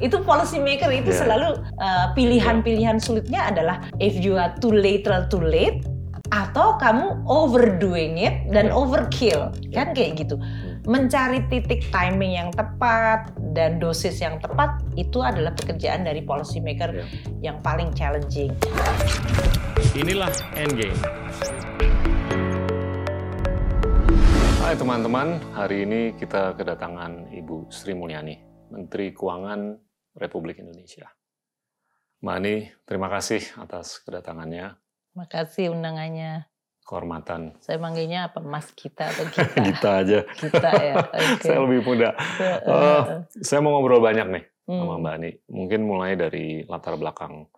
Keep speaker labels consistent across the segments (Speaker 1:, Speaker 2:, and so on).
Speaker 1: itu policy maker itu
Speaker 2: Yeah.
Speaker 1: selalu uh, pilihan-pilihan sulitnya adalah if you are too lateral too late atau kamu overdoing it dan
Speaker 2: Yeah.
Speaker 1: overkill kan kayak gitu mencari titik timing yang tepat dan dosis yang tepat itu adalah pekerjaan dari policy maker
Speaker 2: Yeah.
Speaker 1: yang paling challenging
Speaker 2: Inilah Endgame. Hai teman-teman, hari ini kita kedatangan Ibu Sri Mulyani, Menteri Keuangan Republik Indonesia. Mbak Ani, terima kasih atas kedatangannya,
Speaker 1: makasih undangannya
Speaker 2: kehormatan
Speaker 1: saya manggilnya apa mas kita atau kita
Speaker 2: kita aja.
Speaker 1: kita ya oke
Speaker 2: Saya lebih muda.
Speaker 1: Uh.
Speaker 2: saya mau ngobrol banyak nih
Speaker 1: Hmm.
Speaker 2: sama Mbak Ani. Mungkin mulai dari latar belakang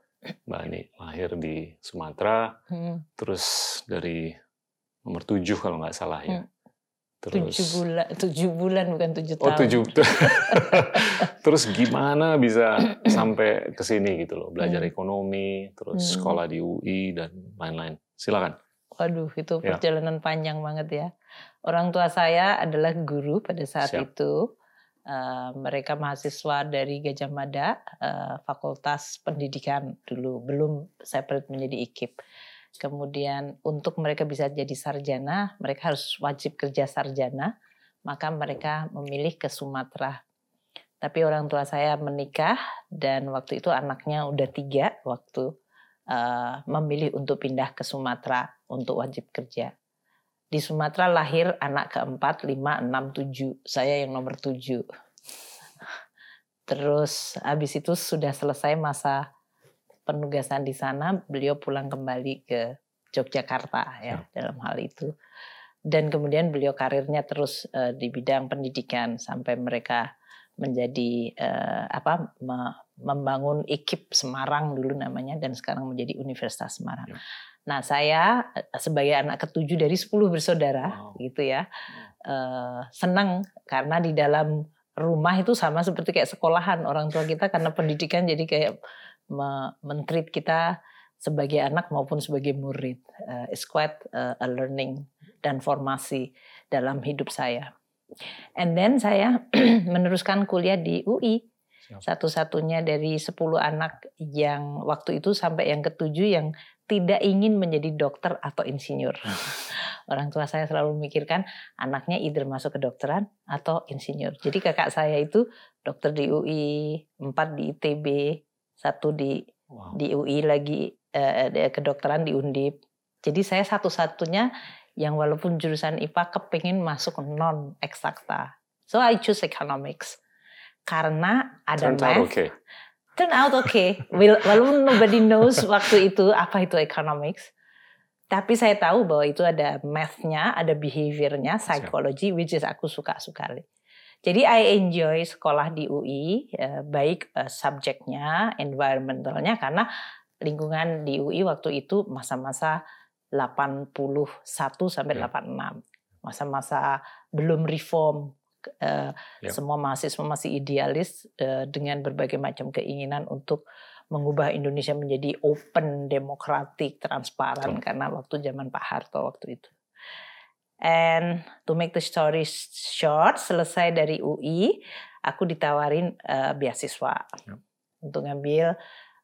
Speaker 2: Mbak Ani lahir di Sumatera,
Speaker 1: Hmm.
Speaker 2: terus dari nomor tujuh kalau nggak salah ya.
Speaker 1: Hmm.
Speaker 2: Terus
Speaker 1: tujuh bulan tujuh bulan bukan tujuh
Speaker 2: Oh
Speaker 1: tahun
Speaker 2: tujuh. terus gimana bisa sampai ke sini gitu loh, belajar
Speaker 1: Hmm.
Speaker 2: ekonomi, terus
Speaker 1: Hmm.
Speaker 2: sekolah di UI dan lain-lain. Silakan.
Speaker 1: Waduh, itu
Speaker 2: Ya.
Speaker 1: perjalanan panjang banget ya. Orang tua saya adalah guru pada saat
Speaker 2: Siap.
Speaker 1: itu. Eh, mereka mahasiswa dari Gajah Mada, eh, Fakultas Pendidikan dulu, belum separate menjadi IKIP. Kemudian untuk mereka bisa jadi sarjana, mereka harus wajib kerja sarjana, maka mereka memilih ke Sumatera. Tapi orang tua saya menikah dan waktu itu anaknya udah tiga waktu eh, memilih untuk pindah ke Sumatera untuk wajib kerja. Di Sumatera lahir anak keempat, lima, enam, tujuh. Saya yang nomor tujuh. Terus habis itu sudah selesai masa penugasan di sana, beliau pulang kembali ke Yogyakarta ya dalam hal itu. Dan kemudian beliau karirnya terus eh, di bidang pendidikan sampai mereka menjadi eh, apa me- membangun IKIP Semarang dulu namanya dan sekarang menjadi Universitas Semarang.
Speaker 2: Ya.
Speaker 1: Nah, saya eh, sebagai anak ketujuh dari 10 bersaudara
Speaker 2: Wow.
Speaker 1: gitu ya. eh, senang karena di dalam rumah itu sama seperti kayak sekolahan orang tua kita karena pendidikan jadi kayak men-treat kita sebagai anak maupun sebagai murid. Eh, it's quite eh, a learning dan formasi dalam hidup saya. And then saya meneruskan kuliah di UI. Satu-satunya dari 10 anak yang waktu itu sampai yang ketujuh yang tidak ingin menjadi dokter atau insinyur. Orang tua saya selalu memikirkan anaknya either masuk kedokteran atau insinyur. Jadi kakak saya itu dokter di UI, empat di ITB, satu di
Speaker 2: Wow.
Speaker 1: di UI lagi eh, kedokteran di Undip. Jadi saya satu-satunya yang walaupun jurusan IPA kepingin masuk non eksakta. So I choose economics karena ada
Speaker 2: Turns out
Speaker 1: math.
Speaker 2: okay.
Speaker 1: Turn out okay. Wal- Walaupun nobody knows waktu itu apa itu economics. Tapi saya tahu bahwa itu ada math-nya, ada behavior-nya, psychology, which is aku suka sekali. Jadi I enjoy sekolah di UI, eh, baik eh, subjeknya, environmentalnya, karena lingkungan di UI waktu itu masa-masa 81 sampai
Speaker 2: Ya.
Speaker 1: 86. Masa-masa belum reform. eh,
Speaker 2: Ya.
Speaker 1: Semua mahasiswa masih idealis dengan berbagai macam keinginan untuk mengubah Indonesia menjadi open, demokratik, transparan
Speaker 2: Betul.
Speaker 1: karena waktu zaman Pak Harto waktu itu. And to make the story short, selesai dari UI, aku ditawarin eh, beasiswa
Speaker 2: Yep.
Speaker 1: untuk ngambil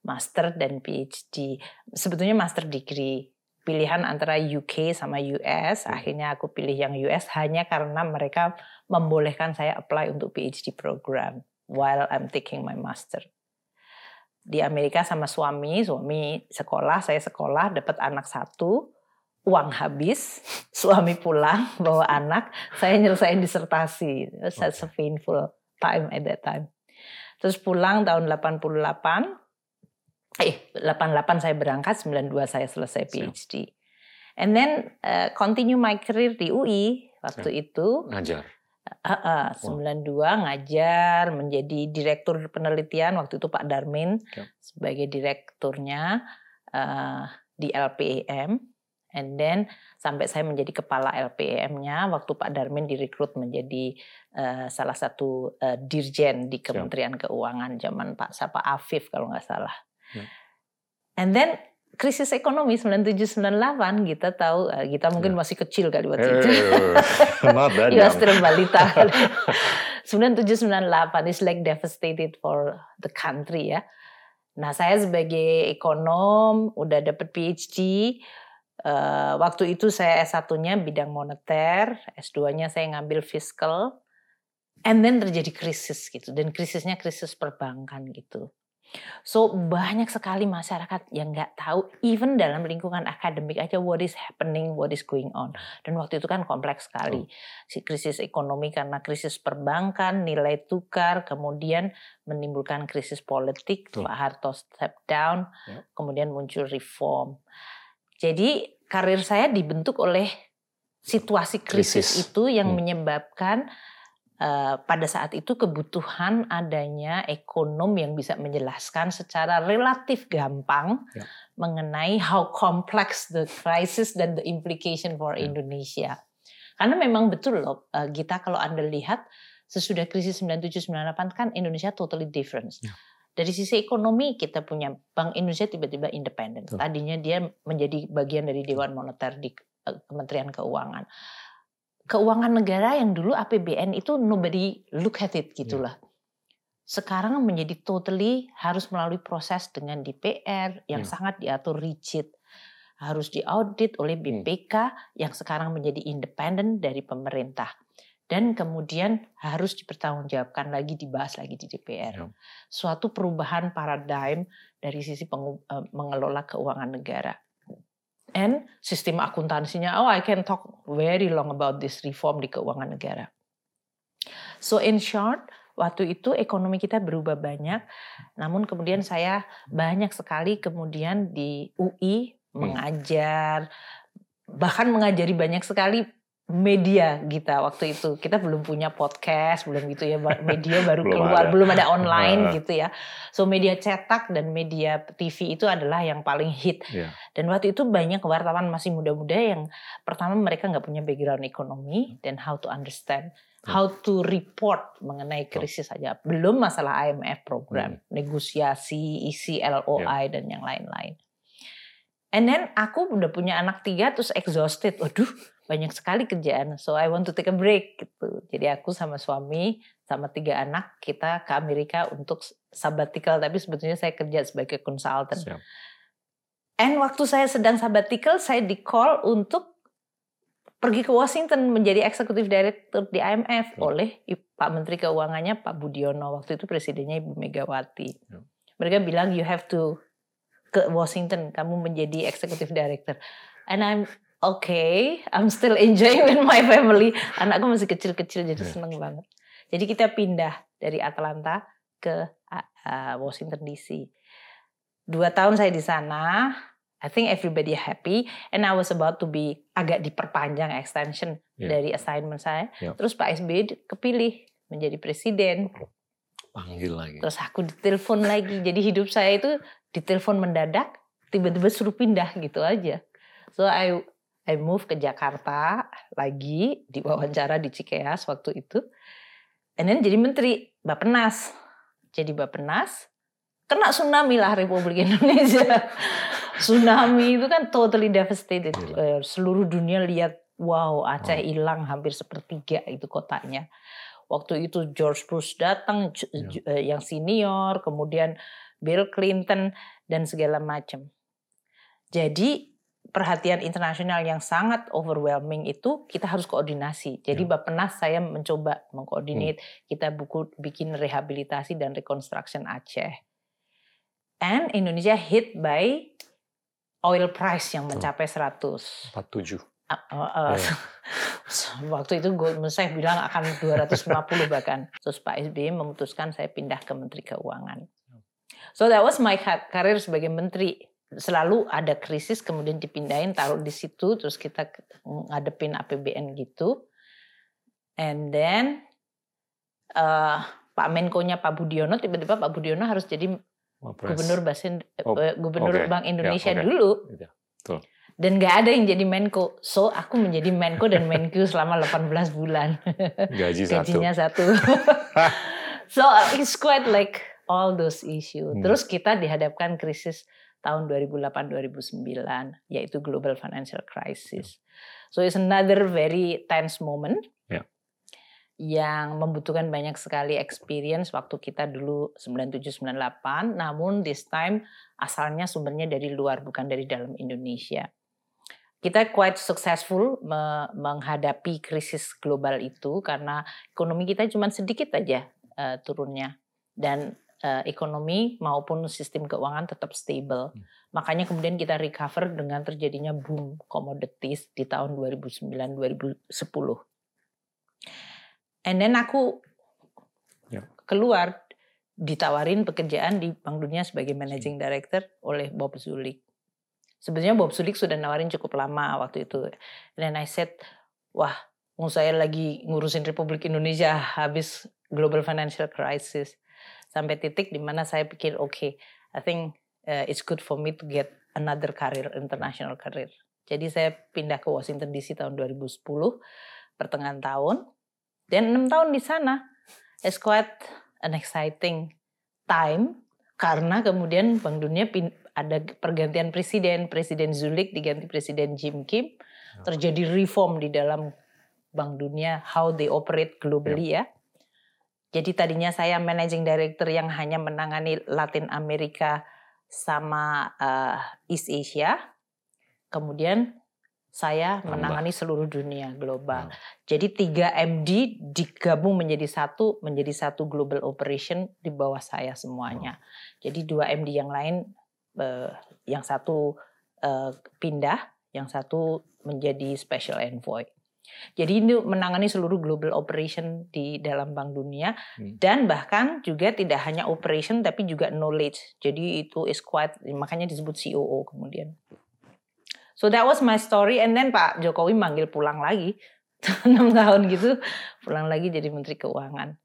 Speaker 1: master dan PhD. Sebetulnya master degree. Pilihan antara UK sama US,
Speaker 2: Hmm.
Speaker 1: akhirnya aku pilih yang US hanya karena mereka membolehkan saya apply untuk PhD program while I'm taking my master. Di Amerika sama suami, suami sekolah, saya sekolah, dapat anak satu, uang habis, suami pulang bawa anak, saya nyelesain disertasi. That's a painful time at that time. Terus pulang tahun 88, eh 88 saya berangkat, 92 saya selesai. PhD. And then uh, continue my career di UI waktu itu.
Speaker 2: Ngajar.
Speaker 1: Uh, uh, 92 ngajar menjadi direktur penelitian waktu itu Pak Darmin sebagai direkturnya uh, di LPEM and then sampai saya menjadi kepala LPEM-nya waktu Pak Darmin direkrut menjadi uh, salah satu uh, dirjen di
Speaker 2: Siap.
Speaker 1: Kementerian Keuangan zaman Pak Sapa Afif kalau nggak salah.
Speaker 2: Ya.
Speaker 1: And then krisis ekonomi 9798 kita tahu uh, kita mungkin
Speaker 2: Ya.
Speaker 1: masih kecil kali waktu itu.
Speaker 2: Eh, not that
Speaker 1: Iya,
Speaker 2: young.
Speaker 1: still balita. 9798 is like devastated for the country ya. Nah, saya sebagai ekonom udah dapat PhD. Uh, waktu itu saya S1-nya bidang moneter, S2-nya saya ngambil fiskal. And then terjadi krisis gitu dan krisisnya krisis perbankan gitu. So banyak sekali masyarakat yang nggak tahu, even dalam lingkungan akademik aja what is happening, what is going on. Dan waktu itu kan kompleks sekali, si krisis ekonomi karena krisis perbankan, nilai tukar, kemudian menimbulkan krisis politik. Pak Harto step down, ya. kemudian muncul reform. Jadi karir saya dibentuk oleh situasi krisis, krisis. itu yang hmm. menyebabkan Eh, pada saat itu kebutuhan adanya ekonom yang bisa menjelaskan secara relatif gampang ya. mengenai how complex the crisis dan the implication for ya. Indonesia. Karena memang betul loh uh, Gita kalau Anda lihat sesudah krisis 9798 kan Indonesia totally different. Ya. Dari sisi ekonomi kita punya Bank Indonesia tiba-tiba independen. Tadinya dia menjadi bagian dari Dewan Moneter di uh, Kementerian Keuangan keuangan negara yang dulu APBN itu nobody look at it gitulah. Yeah. Sekarang menjadi totally harus melalui proses dengan DPR yang yeah. sangat diatur rigid. Harus diaudit oleh BPK hmm. yang sekarang menjadi independen dari pemerintah. Dan kemudian harus dipertanggungjawabkan lagi, dibahas lagi di DPR. Yeah. Suatu perubahan paradigm dari sisi eh, mengelola keuangan negara and sistem akuntansinya. Oh, I can talk very long about this reform di keuangan negara. So in short, waktu itu ekonomi kita berubah banyak. Namun kemudian saya banyak sekali kemudian di UI hmm. mengajar, bahkan mengajari banyak sekali media kita waktu itu. Kita belum punya podcast belum gitu ya media baru belum keluar ada. belum ada online gitu ya. So media cetak dan media TV itu adalah yang paling hit. Yeah. dan waktu itu banyak wartawan masih muda-muda yang pertama mereka nggak punya background ekonomi dan how to understand how to report mengenai krisis saja. Belum masalah IMF program hmm. negosiasi isi LOI yeah. dan yang lain-lain. And then aku udah punya anak tiga terus exhausted. Waduh banyak sekali kerjaan. So I want to take a break gitu. Jadi aku sama suami sama tiga anak kita ke Amerika untuk sabbatical tapi sebetulnya saya kerja sebagai konsultan. And waktu saya sedang sabbatical saya di call untuk pergi ke Washington menjadi eksekutif director di IMF ya. oleh Pak Menteri Keuangannya Pak Budiono waktu itu presidennya Ibu Megawati. Ya. Mereka bilang you have to ke Washington kamu menjadi eksekutif director. And I'm okay, I'm still enjoying with my family. Anakku masih kecil-kecil jadi yeah. seneng banget. Jadi kita pindah dari Atlanta ke uh, Washington DC. Dua tahun saya di sana. I think everybody happy and I was about to be agak diperpanjang extension yeah. dari assignment saya. Yeah. Terus Pak SBY kepilih menjadi presiden.
Speaker 2: Panggil lagi.
Speaker 1: Terus aku ditelepon lagi. Jadi hidup saya itu ditelepon mendadak, tiba-tiba suruh pindah gitu aja. So I I move ke Jakarta lagi diwawancara di Cikeas waktu itu. And then jadi menteri Bapenas. Jadi Bapenas kena tsunami lah Republik Indonesia. tsunami itu kan totally devastated. Eh, seluruh dunia lihat wow Aceh hilang hampir sepertiga itu kotanya. Waktu itu George Bush datang yeah. Iya. yang senior, kemudian Bill Clinton dan segala macam. Jadi perhatian internasional yang sangat overwhelming itu kita harus koordinasi. Jadi ya. Bapenas saya mencoba mengkoordinat hmm. kita buku bikin rehabilitasi dan reconstruction Aceh. And Indonesia hit by oil price yang mencapai 100.
Speaker 2: 47.
Speaker 1: Uh, uh, yeah. waktu itu gue saya bilang akan 250 bahkan. Terus Pak SBY memutuskan saya pindah ke Menteri Keuangan. Ya. So that was my career sebagai menteri selalu ada krisis kemudian dipindahin taruh di situ terus kita ngadepin APBN gitu and then uh, Pak Menko-nya Pak Budiono tiba-tiba Pak Budiono harus jadi gubernur Basin oh, uh, gubernur okay. Bank ya, Indonesia yeah, okay. dulu yeah. Tuh. dan nggak ada yang jadi Menko so aku menjadi Menko dan Menko selama 18 bulan
Speaker 2: gaji
Speaker 1: gajinya satu, so it's quite like all those issue hmm. terus kita dihadapkan krisis tahun 2008-2009 yaitu global financial crisis. So it's another very tense moment. Yeah. yang membutuhkan banyak sekali experience waktu kita dulu 9798 namun this time asalnya sumbernya dari luar bukan dari dalam Indonesia. Kita quite successful me menghadapi krisis global itu karena ekonomi kita cuma sedikit aja uh, turunnya dan uh, ekonomi maupun sistem keuangan tetap stable. Hmm. Makanya kemudian kita recover dengan terjadinya boom commodities di tahun 2009 2010. And then aku yeah. keluar ditawarin pekerjaan di Bank Dunia sebagai managing director oleh Bob Zulik. Sebenarnya Bob Zulik sudah nawarin cukup lama waktu itu. Then I said, wah, saya lagi ngurusin Republik Indonesia habis global financial crisis. Sampai titik di mana saya pikir, oke, okay, I think uh, it's good for me to get another career, international career. Jadi saya pindah ke Washington DC tahun 2010, pertengahan tahun. Dan enam tahun di sana, it's quite an exciting time karena kemudian Bank Dunia ada pergantian presiden, Presiden Zulik diganti Presiden Jim Kim, ya. terjadi reform di dalam Bank Dunia, how they operate globally ya. ya. Jadi tadinya saya managing director yang hanya menangani Latin Amerika sama uh, East Asia. Kemudian saya menangani seluruh dunia global. Hmm. Jadi tiga MD digabung menjadi satu, menjadi satu global operation di bawah saya semuanya. Hmm. Jadi dua MD yang lain, uh, yang satu uh, pindah, yang satu menjadi special envoy. Jadi ini menangani seluruh global operation di dalam Bank Dunia hmm. dan bahkan juga tidak hanya operation tapi juga knowledge. Jadi itu is quite makanya disebut COO kemudian. So that was my story and then Pak Jokowi manggil pulang lagi. enam tahun gitu pulang lagi jadi Menteri Keuangan.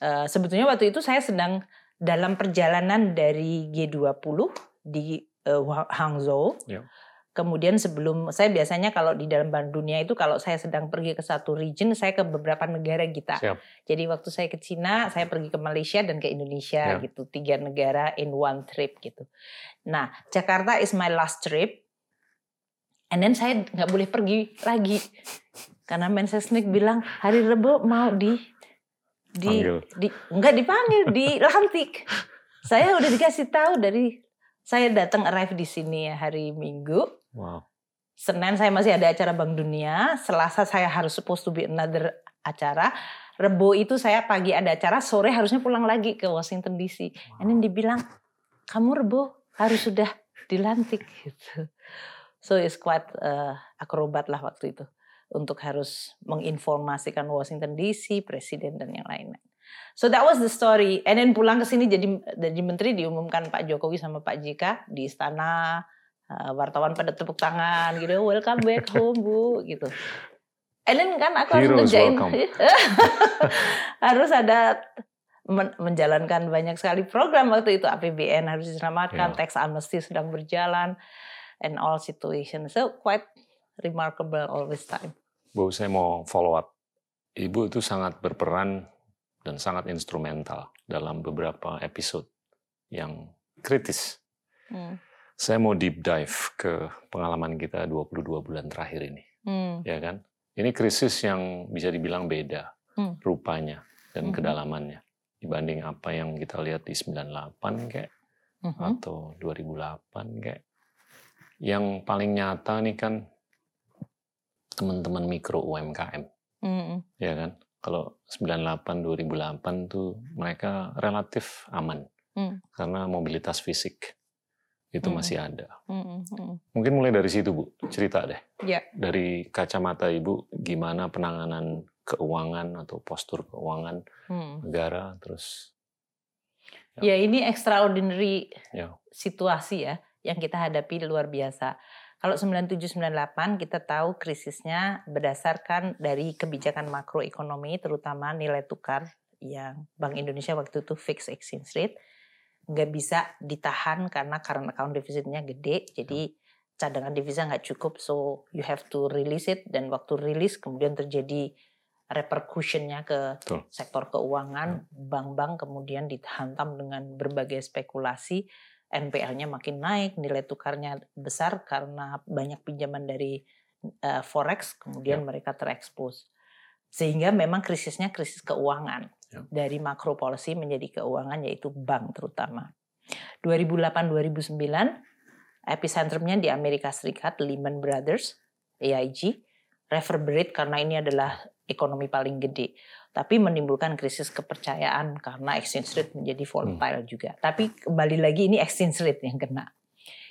Speaker 1: Uh, sebetulnya waktu itu saya sedang dalam perjalanan dari G20 di uh, Hangzhou. Yeah. Kemudian sebelum saya biasanya kalau di dalam Bank Dunia itu kalau saya sedang pergi ke satu region saya ke beberapa negara kita. Siap. Jadi waktu saya ke Cina saya pergi ke Malaysia dan ke Indonesia yeah. gitu tiga negara in one trip gitu. Nah Jakarta is my last trip And then saya nggak boleh pergi lagi karena Mensesnek bilang hari Rebo mau di di Panggil. di nggak dipanggil dilantik. saya udah dikasih tahu dari saya datang arrive di sini ya hari Minggu. Wow. Senin saya masih ada acara Bank Dunia, Selasa saya harus supposed to be another acara. Rebo itu saya pagi ada acara, sore harusnya pulang lagi ke Washington DC. Wow. And then dibilang, kamu Rebo harus sudah dilantik gitu. So it's quite uh, akrobat lah waktu itu untuk harus menginformasikan Washington DC, presiden dan yang lain-lain. So that was the story. And then pulang ke sini jadi jadi menteri diumumkan Pak Jokowi sama Pak JK di istana uh, wartawan pada tepuk tangan gitu, welcome back home Bu gitu. And then kan aku harus ngerjain harus ada menjalankan banyak sekali program waktu itu APBN harus diselamatkan, yeah. tax amnesty sedang berjalan and all situations. So quite remarkable all this time.
Speaker 2: Bu, saya mau follow up. Ibu itu sangat berperan dan sangat instrumental dalam beberapa episode yang kritis. Hmm. Saya mau deep dive ke pengalaman kita 22 bulan terakhir ini. Hmm. Ya kan? Ini krisis yang bisa dibilang beda hmm. rupanya dan hmm. kedalamannya dibanding apa yang kita lihat di 98 kayak hmm. atau 2008 kayak yang paling nyata nih kan teman-teman mikro UMKM. Mm. Ya kan? Kalau 98 2008 tuh mereka relatif aman. Mm. Karena mobilitas fisik itu mm. masih ada. Mm. Mm. Mungkin mulai dari situ, Bu. Cerita deh. Yeah. Dari kacamata Ibu gimana penanganan keuangan atau postur keuangan mm. negara terus
Speaker 1: Ya, ya ini extraordinary ya. situasi ya yang kita hadapi luar biasa. Kalau 9798 kita tahu krisisnya berdasarkan dari kebijakan makroekonomi terutama nilai tukar yang Bank Indonesia waktu itu fixed exchange rate nggak bisa ditahan karena current account defisitnya gede jadi cadangan devisa nggak cukup so you have to release it dan waktu rilis kemudian terjadi repercussionnya ke Betul. sektor keuangan bank-bank kemudian dihantam dengan berbagai spekulasi NPL-nya makin naik, nilai tukarnya besar karena banyak pinjaman dari uh, forex, kemudian ya. mereka terekspos. Sehingga memang krisisnya krisis keuangan. Dari makro policy menjadi keuangan yaitu bank terutama. 2008-2009 epicentrumnya di Amerika Serikat, Lehman Brothers, AIG, reverberate karena ini adalah ekonomi paling gede. Tapi menimbulkan krisis kepercayaan karena exchange rate menjadi volatile hmm. juga. Tapi kembali lagi ini exchange rate yang kena.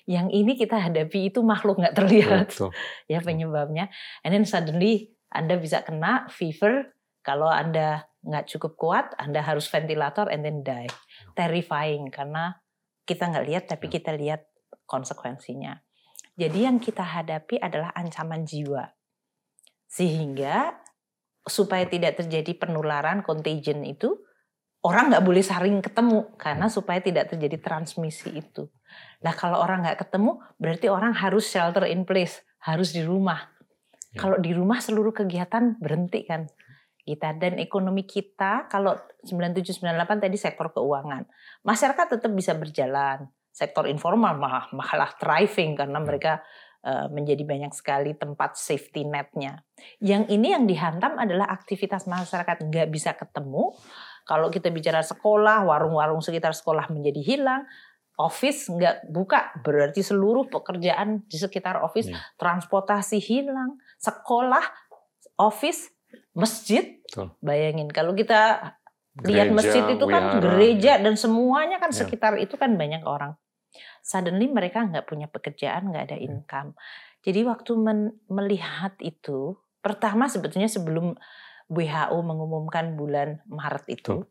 Speaker 1: Yang ini kita hadapi itu makhluk nggak terlihat Betul. ya penyebabnya. And then suddenly Anda bisa kena fever kalau Anda nggak cukup kuat, Anda harus ventilator and then die. Terrifying karena kita nggak lihat tapi kita lihat konsekuensinya. Jadi yang kita hadapi adalah ancaman jiwa. Sehingga supaya tidak terjadi penularan contagion itu orang nggak boleh saling ketemu karena supaya tidak terjadi transmisi itu. Nah kalau orang nggak ketemu berarti orang harus shelter in place, harus di rumah. Ya. Kalau di rumah seluruh kegiatan berhenti kan kita dan ekonomi kita kalau 9798 tadi sektor keuangan masyarakat tetap bisa berjalan sektor informal malah malah thriving karena ya. mereka Eh, menjadi banyak sekali tempat safety netnya. Yang ini yang dihantam adalah aktivitas masyarakat nggak bisa ketemu. Kalau kita bicara sekolah, warung-warung sekitar sekolah menjadi hilang, office nggak buka, berarti seluruh pekerjaan di sekitar office, ya. transportasi hilang, sekolah, office, masjid. Betul. Bayangin kalau kita gereja, lihat masjid itu kan wihara. gereja dan semuanya kan ya. sekitar itu kan banyak orang suddenly mereka nggak punya pekerjaan, nggak ada income. Jadi waktu men melihat itu, pertama sebetulnya sebelum WHO mengumumkan bulan Maret itu, Tuh.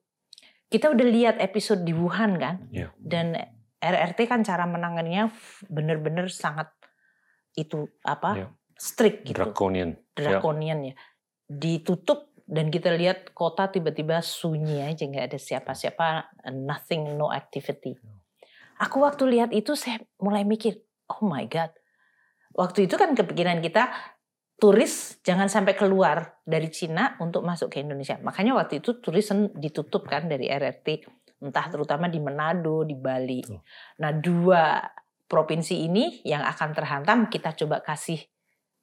Speaker 1: kita udah lihat episode di Wuhan kan, yeah. dan RRT kan cara menangannya benar-benar sangat itu apa yeah. strict gitu,
Speaker 2: draconian,
Speaker 1: draconian yeah. ya, ditutup dan kita lihat kota tiba-tiba sunyi aja nggak ada siapa-siapa, nothing, no activity. Aku waktu lihat itu saya mulai mikir, oh my god. Waktu itu kan kepikiran kita turis jangan sampai keluar dari Cina untuk masuk ke Indonesia. Makanya waktu itu turis ditutup kan dari RRT, entah terutama di Manado, di Bali. Nah dua provinsi ini yang akan terhantam kita coba kasih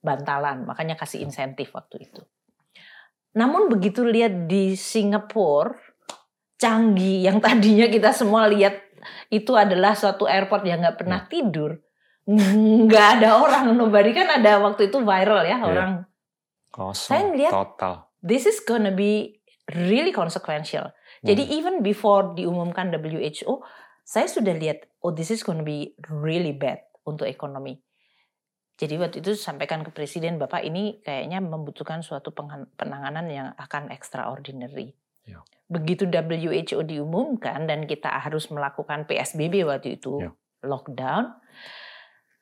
Speaker 1: bantalan, makanya kasih insentif waktu itu. Namun begitu lihat di Singapura, canggih yang tadinya kita semua lihat itu adalah suatu airport yang nggak pernah hmm. tidur, nggak ada orang, nobody kan ada waktu itu viral ya yeah. orang.
Speaker 2: Kosong. Saya ngeliat total.
Speaker 1: This is gonna be really consequential. Jadi hmm. even before diumumkan WHO, saya sudah lihat, oh this is gonna be really bad untuk ekonomi. Jadi waktu itu sampaikan ke presiden, Bapak ini kayaknya membutuhkan suatu penanganan yang akan extraordinary. Ya. Begitu WHO diumumkan dan kita harus melakukan PSBB waktu itu, ya. lockdown,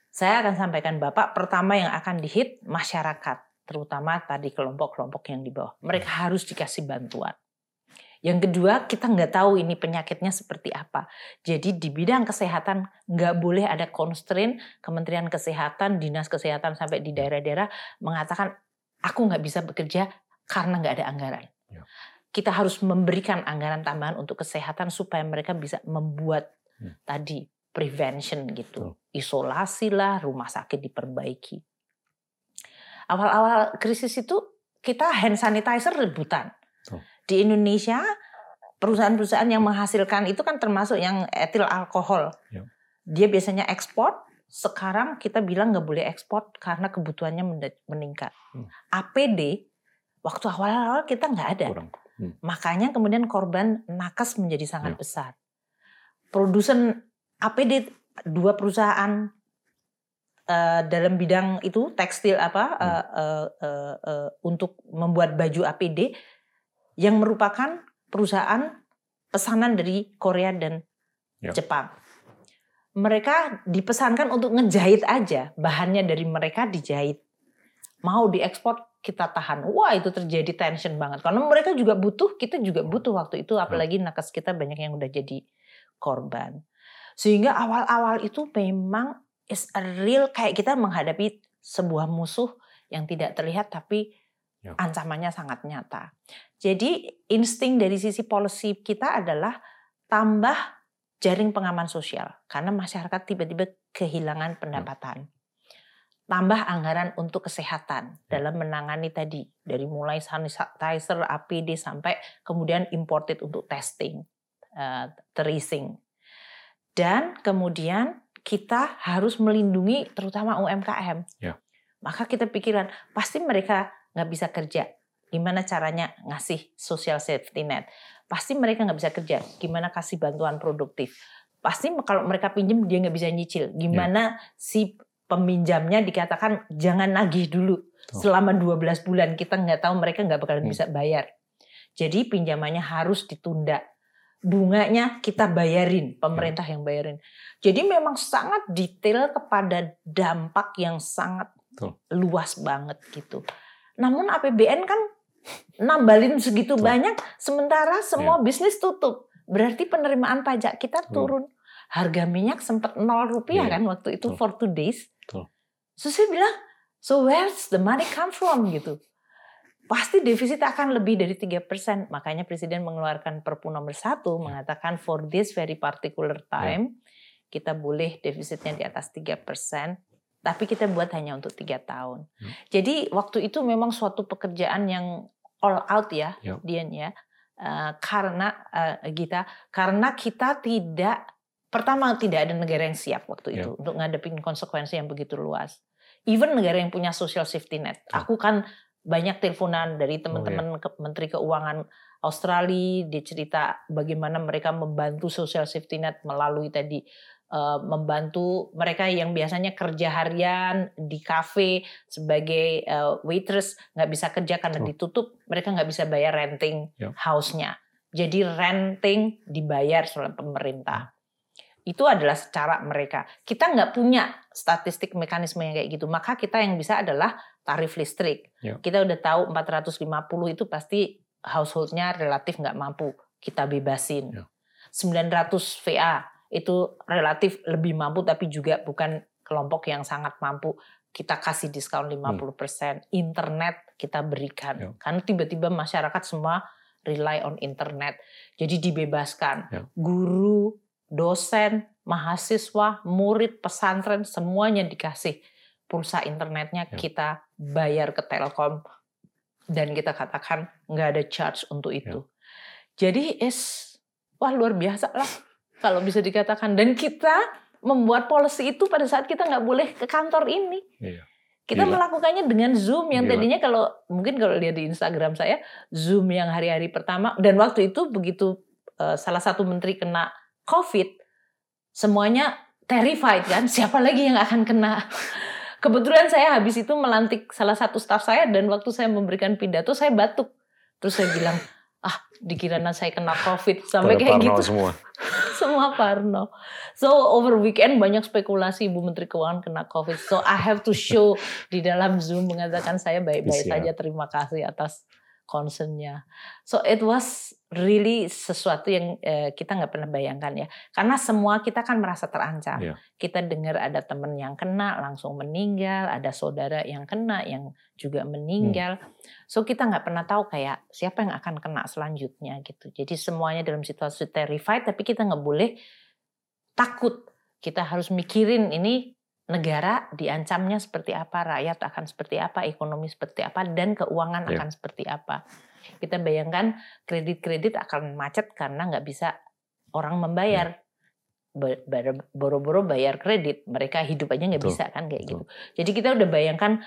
Speaker 1: saya akan sampaikan Bapak pertama yang akan dihit masyarakat, terutama tadi kelompok-kelompok yang di bawah. Mereka ya. harus dikasih bantuan. Yang kedua, kita nggak tahu ini penyakitnya seperti apa. Jadi di bidang kesehatan nggak boleh ada constraint Kementerian Kesehatan, Dinas Kesehatan sampai di daerah-daerah mengatakan aku nggak bisa bekerja karena nggak ada anggaran. Ya kita harus memberikan anggaran tambahan untuk kesehatan supaya mereka bisa membuat hmm. tadi prevention gitu. Hmm. Isolasi lah, rumah sakit diperbaiki. Awal-awal krisis itu kita hand sanitizer rebutan. Di Indonesia perusahaan-perusahaan yang menghasilkan itu kan termasuk yang etil alkohol. Ya. Dia biasanya ekspor, sekarang kita bilang nggak boleh ekspor karena kebutuhannya meningkat. Hmm. APD waktu awal-awal kita nggak ada. Kurang. Hmm. Makanya kemudian korban nakes menjadi sangat ya. besar. Produsen APD dua perusahaan uh, dalam bidang itu tekstil apa hmm. uh, uh, uh, uh, untuk membuat baju APD yang merupakan perusahaan pesanan dari Korea dan ya. Jepang. Mereka dipesankan untuk ngejahit aja, bahannya dari mereka dijahit. Mau diekspor kita tahan. Wah itu terjadi tension banget. Karena mereka juga butuh, kita juga butuh waktu itu. Apalagi nakes kita banyak yang udah jadi korban. Sehingga awal-awal itu memang is a real kayak kita menghadapi sebuah musuh yang tidak terlihat tapi. Ancamannya sangat nyata. Jadi insting dari sisi policy kita adalah tambah jaring pengaman sosial karena masyarakat tiba-tiba kehilangan pendapatan. tambah anggaran untuk kesehatan dalam menangani tadi dari mulai sanitizer, APD sampai kemudian imported untuk testing, uh, tracing. Dan kemudian kita harus melindungi terutama UMKM.
Speaker 2: Ya.
Speaker 1: Maka kita pikiran pasti mereka nggak bisa kerja. Gimana caranya ngasih social safety net? Pasti mereka nggak bisa kerja. Gimana kasih bantuan produktif? Pasti kalau mereka pinjem dia nggak bisa nyicil. Gimana ya. si peminjamnya dikatakan jangan nagih dulu Tuh. selama 12 bulan kita nggak tahu mereka nggak bakalan hmm. bisa bayar. Jadi pinjamannya harus ditunda. Bunganya kita bayarin, pemerintah hmm. yang bayarin. Jadi memang sangat detail kepada dampak yang sangat Tuh. luas banget gitu. Namun APBN kan nambalin segitu Tuh. banyak sementara semua ya. bisnis tutup. Berarti penerimaan pajak kita turun. Harga minyak sempat nol rupiah ya. kan waktu itu Tuh. for two days. So saya bilang, so where's the money come from gitu. Pasti defisit akan lebih dari tiga persen. Makanya Presiden mengeluarkan Perpu nomor satu mengatakan for this very particular time yeah. kita boleh defisitnya di atas tiga persen. Tapi kita buat hanya untuk tiga tahun. Hmm. Jadi waktu itu memang suatu pekerjaan yang all out ya, yeah. Dian ya. Uh, karena uh, kita karena kita tidak pertama tidak ada negara yang siap waktu yeah. itu untuk ngadepin konsekuensi yang begitu luas even negara yang punya social safety net. Aku kan banyak teleponan dari teman-teman oh, iya. Menteri Keuangan Australia, dia cerita bagaimana mereka membantu social safety net melalui tadi uh, membantu mereka yang biasanya kerja harian di kafe sebagai uh, waitress nggak bisa kerja karena ditutup, mereka nggak bisa bayar renting yep. house-nya. Jadi renting dibayar oleh pemerintah itu adalah secara mereka. Kita nggak punya statistik mekanisme yang kayak gitu. Maka kita yang bisa adalah tarif listrik. Ya. Kita udah tahu 450 itu pasti householdnya relatif nggak mampu. Kita bebasin. Ya. 900 VA itu relatif lebih mampu tapi juga bukan kelompok yang sangat mampu. Kita kasih diskon 50%. Hmm. Internet kita berikan. Ya. Karena tiba-tiba masyarakat semua rely on internet. Jadi dibebaskan. Ya. Guru dosen, mahasiswa, murid, pesantren, semuanya dikasih pulsa internetnya ya. kita bayar ke Telkom dan kita katakan nggak ada charge untuk ya. itu. Ya. Jadi es wah luar biasa lah kalau bisa dikatakan dan kita membuat policy itu pada saat kita nggak boleh ke kantor ini. Ya. Kita Gila. melakukannya dengan Zoom yang Gila. tadinya kalau mungkin kalau lihat di Instagram saya Zoom yang hari-hari pertama dan waktu itu begitu uh, salah satu menteri kena COVID, semuanya terrified kan, siapa lagi yang akan kena. Kebetulan saya habis itu melantik salah satu staff saya dan waktu saya memberikan pidato saya batuk. Terus saya bilang, ah dikira saya kena COVID sampai kayak gitu.
Speaker 2: semua.
Speaker 1: semua parno. So over weekend banyak spekulasi Ibu Menteri Keuangan kena COVID. So I have to show di dalam Zoom mengatakan saya baik-baik saja. Terima kasih atas concernnya. So it was really sesuatu yang eh, kita nggak pernah bayangkan ya karena semua kita kan merasa terancam yeah. kita dengar ada teman yang kena langsung meninggal ada saudara yang kena yang juga meninggal hmm. so kita nggak pernah tahu kayak siapa yang akan kena selanjutnya gitu jadi semuanya dalam situasi terrified tapi kita nggak boleh takut kita harus mikirin ini negara diancamnya seperti apa rakyat akan seperti apa ekonomi seperti apa dan keuangan yeah. akan seperti apa kita bayangkan kredit-kredit akan macet karena nggak bisa orang membayar. Boro-boro bayar kredit, mereka hidup aja nggak bisa kan kayak gitu. Jadi kita udah bayangkan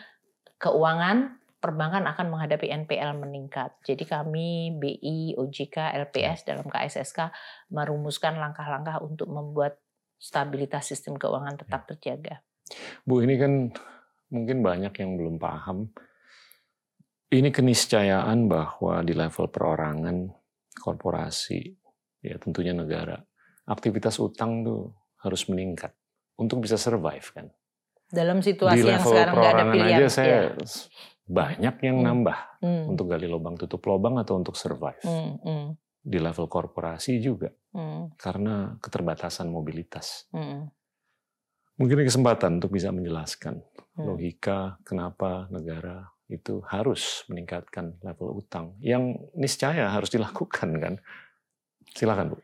Speaker 1: keuangan perbankan akan menghadapi NPL meningkat. Jadi kami BI, OJK, LPS dalam KSSK merumuskan langkah-langkah untuk membuat stabilitas sistem keuangan tetap ya. terjaga.
Speaker 2: Bu, ini kan mungkin banyak yang belum paham ini keniscayaan bahwa di level perorangan, korporasi, ya tentunya negara, aktivitas utang tuh harus meningkat untuk bisa survive kan.
Speaker 1: Dalam situasi yang sekarang nggak ada pilihan.
Speaker 2: aja saya ya. banyak yang hmm. nambah hmm. untuk gali lubang tutup lubang atau untuk survive. Hmm. Hmm. Di level korporasi juga, hmm. karena keterbatasan mobilitas. Hmm. Mungkin ini kesempatan untuk bisa menjelaskan hmm. logika kenapa negara itu harus meningkatkan level utang yang niscaya harus dilakukan kan. Silakan Bu.